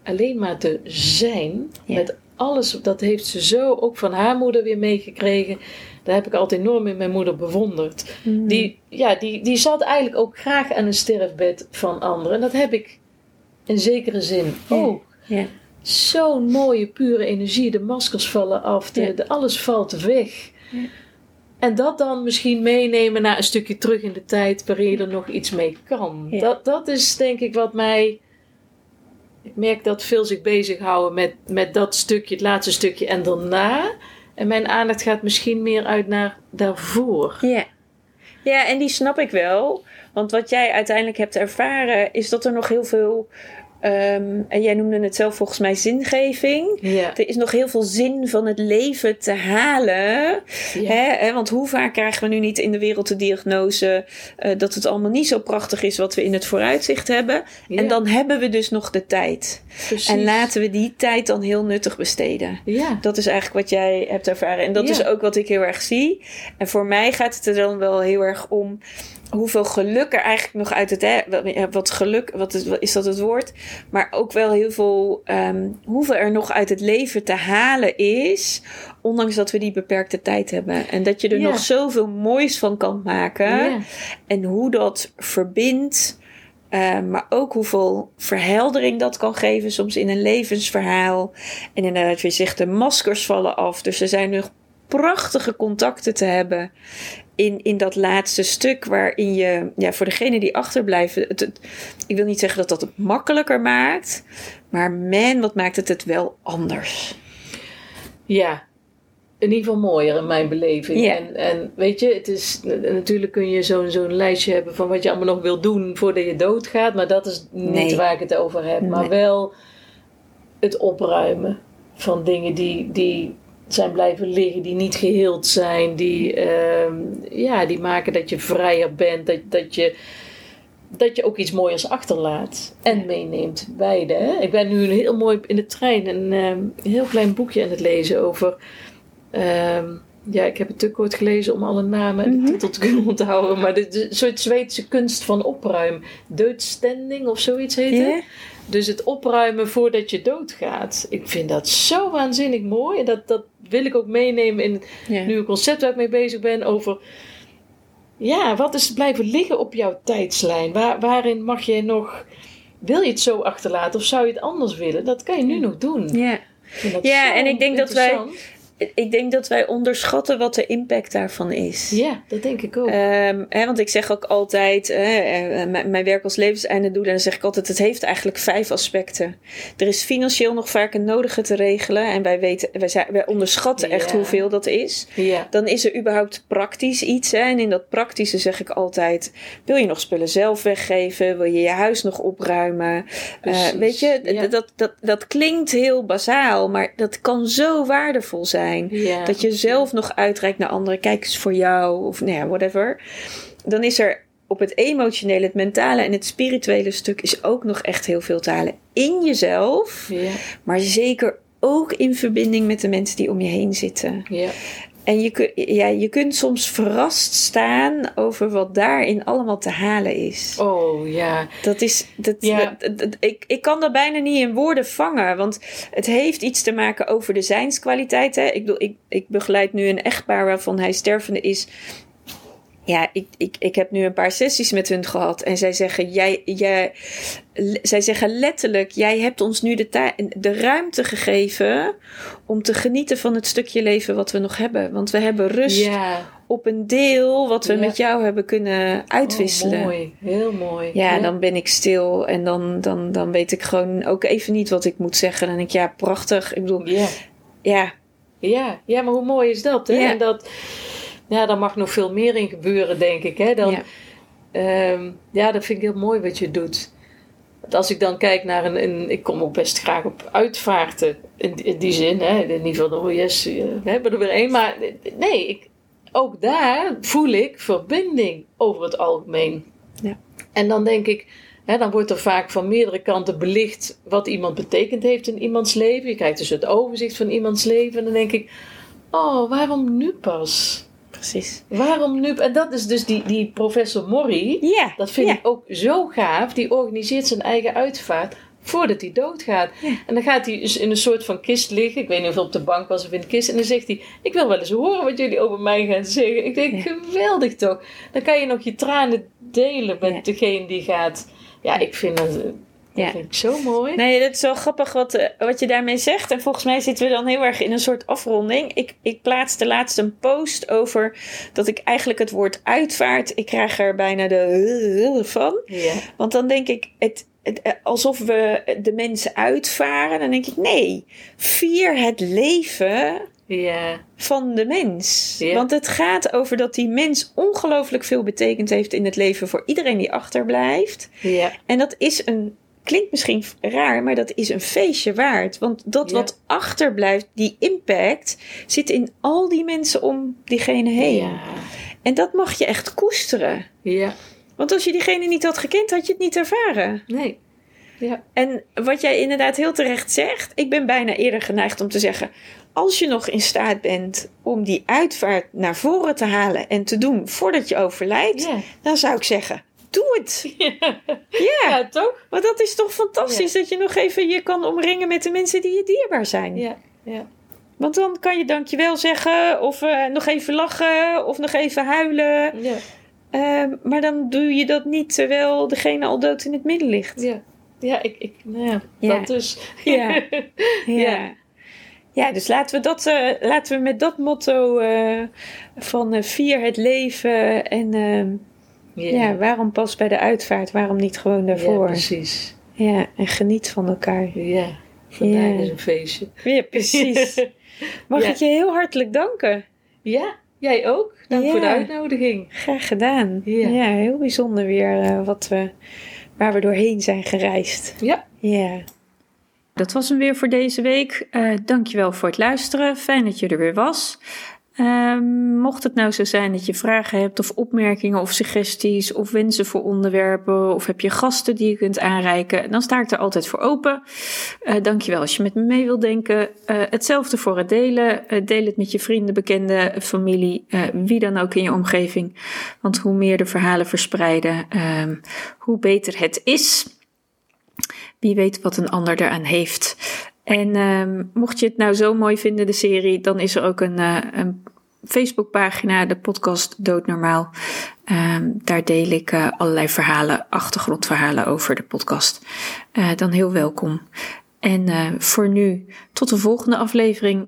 alleen maar te zijn. Ja. Met alles. Dat heeft ze zo ook van haar moeder weer meegekregen. Daar heb ik altijd enorm in mijn moeder bewonderd. Die, ja, die, die zat eigenlijk ook graag aan een sterfbed van anderen. En dat heb ik in zekere zin Ja. ook. Ja. Zo'n mooie, pure energie. De maskers vallen af. De, Ja. de, alles valt weg. Ja. En dat dan misschien meenemen naar een stukje terug in de tijd waarin je er nog iets mee kan. Ja. Dat, dat is denk ik wat mij. Ik merk dat veel zich bezighouden met, met dat stukje, het laatste stukje en daarna. En mijn aandacht gaat misschien meer uit naar daarvoor. Ja. ja, en die snap ik wel. Want wat jij uiteindelijk hebt ervaren, is dat er nog heel veel. Ehm, en jij noemde het zelf volgens mij zingeving. Ja. Er is nog heel veel zin van het leven te halen. Ja. Hè? hè, Want hoe vaak krijgen we nu niet in de wereld de diagnose eh, dat het allemaal niet zo prachtig is wat we in het vooruitzicht hebben. Ja. En dan hebben we dus nog de tijd. Precies. En laten we die tijd dan heel nuttig besteden. Ja. Dat is eigenlijk wat jij hebt ervaren. En dat is ook wat ik heel erg zie. En voor mij gaat het er dan wel heel erg om hoeveel geluk er eigenlijk nog uit het... Hè, wat- geluk, wat is, dat het woord? Maar ook wel heel veel... ehm, hoeveel er nog uit het leven te halen is... ondanks dat we die beperkte tijd hebben. En dat je er Ja. nog zoveel moois van kan maken. Ja. En hoe dat verbindt... eh, maar ook hoeveel verheldering dat kan geven, soms in een levensverhaal. En inderdaad, je zegt, de maskers vallen af. Dus er zijn nog prachtige contacten te hebben in, in dat laatste stuk. Waarin je, ja, voor degene die achterblijven, het, het- ik wil niet zeggen dat dat het makkelijker maakt. Maar man, wat maakt het het wel anders. Ja, in ieder geval mooier in mijn beleving. En, en weet je, het is, natuurlijk kun je zo'n zo'n lijstje hebben van wat je allemaal nog wil doen voordat je doodgaat. Maar dat is niet Nee. waar ik het over heb. Maar wel het opruimen van dingen die, die zijn blijven liggen, die niet geheeld zijn. Die, ehm, ja, die maken dat je vrijer bent. Dat, dat je dat je ook iets mooiers achterlaat en meeneemt. Beide. Hè? Ik ben nu een heel mooi in de trein een, ehm, een heel klein boekje aan het lezen over. ehm, ja, ik heb het te kort gelezen om alle namen en de titel te kunnen onthouden. Maar de, de soort Zweedse kunst van opruim. Doodstending of zoiets heet het. Dus het opruimen voordat je doodgaat. Ik vind dat zo waanzinnig mooi. En dat, dat wil ik ook meenemen in het Ja. een concept waar ik mee bezig ben over. Ja, wat is blijven liggen op jouw tijdslijn? Waar, waarin mag je nog. Wil je het zo achterlaten of zou je het anders willen? Dat kan je nu nog doen. ja. Ja, en ik denk dat wij-. Ik denk dat wij onderschatten wat de impact daarvan is. Ja, dat denk ik ook. Ehm, hè, want ik zeg ook altijd, eh, eh, mijn, werk als levenseinde doelen, dan zeg ik altijd, het heeft eigenlijk vijf aspecten. Er is financieel nog vaak een nodige te regelen en wij, weten, wij, zijn, wij onderschatten echt Ja. hoeveel dat is. ja. Dan is er überhaupt praktisch iets. Hè? En in dat praktische zeg ik altijd: wil je nog spullen zelf weggeven? Wil je je huis nog opruimen? Eh, weet je, ja. dat, dat, dat klinkt heel bazaal, maar dat kan zo waardevol zijn. Dat je zelf nog uitreikt naar anderen. Kijk eens voor jou, of nou ja, whatever. Dan is er op het emotionele, het mentale en het spirituele stuk is ook nog echt heel veel te halen. In jezelf, maar zeker ook in verbinding met de mensen die om je heen zitten. En je, ja, je kunt soms verrast staan over wat daarin allemaal te halen is. Oh ja. Dat is, dat, Ja. dat- dat- ik, ik kan dat bijna niet in woorden vangen. Want het heeft iets te maken over de zijnskwaliteit. Hè? Ik, bedoel, ik, ik begeleid nu een echtpaar waarvan hij stervende is. Ja, ik, ik, ik heb nu een paar sessies met hun gehad. En zij zeggen, jij, jij, zij zeggen letterlijk: Jij hebt ons nu de, de ruimte gegeven. om te genieten van het stukje leven wat we nog hebben. Want we hebben rust Ja. op een deel wat we Ja. met jou hebben kunnen uitwisselen. Oh, mooi. Heel mooi. Ja, dan ben ik stil en dan, dan, dan weet ik gewoon ook even niet wat ik moet zeggen. Dan denk ik, ja, prachtig. Ik bedoel, Ja. ja, Ja. ja, maar hoe mooi is dat? Hè? En dat, ja, daar mag nog veel meer in gebeuren, denk ik. Hè? Dan, ja. Ehm, ja, dat vind ik heel mooi wat je doet. Want als ik dan kijk naar een, een ik kom ook best graag op uitvaarten in, in die zin, hè, in ieder geval de OES, eh, we hebben er weer één, maar nee, ik, ook daar voel ik verbinding over het algemeen. Ja. En dan denk ik, hè, dan wordt er vaak van meerdere kanten belicht wat iemand betekend heeft in iemands leven. Je krijgt dus het overzicht van iemands leven en dan denk ik, oh, waarom nu pas? Precies. Waarom nu? En dat is dus die, die professor Morrie. Ja, Dat vind ja. ik ook zo gaaf. Die organiseert zijn eigen uitvaart voordat hij doodgaat. Ja. En dan gaat hij dus in een soort van kist liggen. Ik weet niet of het op de bank was of in de kist. En dan zegt hij: Ik wil wel eens horen wat jullie over mij gaan zeggen. Ik denk: Ja. geweldig toch? Dan kan je nog je tranen delen met Ja. degene die gaat. Ja, ik vind dat, dat Ja. vind ik zo mooi. Nee, dat is wel grappig wat, eh, wat je daarmee zegt. En volgens mij zitten we dan heel erg in een soort afronding. Ik, ik plaatste laatst een post over dat ik eigenlijk het woord uitvaart. Ik krijg er bijna de van. Ja. Want dan denk ik, het, eh, alsof we de mensen uitvaren. Dan denk ik, nee, vier het leven Ja. van de mens. Ja. Want het gaat over dat die mens ongelooflijk veel betekend heeft in het leven voor iedereen die achterblijft. Ja. En dat is een, klinkt misschien raar, maar dat is een feestje waard. Want dat Ja. wat achterblijft, die impact, zit in al die mensen om diegene heen. Ja. En dat mag je echt koesteren. Ja. Want als je diegene niet had gekend, had je het niet ervaren. Nee. Ja. En wat jij inderdaad heel terecht zegt, ik ben bijna eerder geneigd om te zeggen: als je nog in staat bent om die uitvaart naar voren te halen en te doen voordat je overlijdt, Ja. dan zou ik zeggen: doe het. Ja. Ja, ja, toch? want dat is toch fantastisch dat je nog even je kan omringen met de mensen die je dierbaar zijn. Ja. Ja. Want dan kan je dankjewel zeggen, of eh, nog even lachen, of nog even huilen. Ja. Ehm, maar dan doe je dat niet terwijl degene al dood in het midden ligt. Ja, ja, ik, ik, nou ja, dat dus. Ja. Ja. Ja. Dus laten we, dat, eh, laten we met dat motto eh, van vier het leven en ehm, ja. waarom pas bij de uitvaart, waarom niet gewoon Ja, daarvoor? Ja, precies. en geniet van elkaar. Ja, vandaag Ja. is een feestje. Ja, precies. Mag Ja. ik je heel hartelijk danken. Ja, jij ook. Dank Ja. voor de uitnodiging. Graag gedaan. Ja. Ja, heel bijzonder weer eh, wat we, waar we doorheen zijn gereisd. Ja. Ja. Dat was hem weer voor deze week. Eh dankjewel voor het luisteren. Fijn dat je er weer was. Ehm, mocht het nou zo zijn dat je vragen hebt of opmerkingen of suggesties of wensen voor onderwerpen of heb je gasten die je kunt aanreiken, dan sta ik er altijd voor open. Eh dankjewel als je met me mee wilt denken. Eh, hetzelfde voor het delen. Eh, deel het met je vrienden, bekenden, familie, eh, wie dan ook in je omgeving. Want hoe meer de verhalen verspreiden, ehm, hoe beter het is. Wie weet wat een ander eraan heeft. En ehm, mocht je het nou zo mooi vinden, de serie, dan is er ook een, eh, een Facebookpagina, de podcast Doodnormaal. Ehm, daar deel ik eh, allerlei verhalen, achtergrondverhalen over de podcast. Eh, dan heel welkom. En eh, voor nu, tot de volgende aflevering.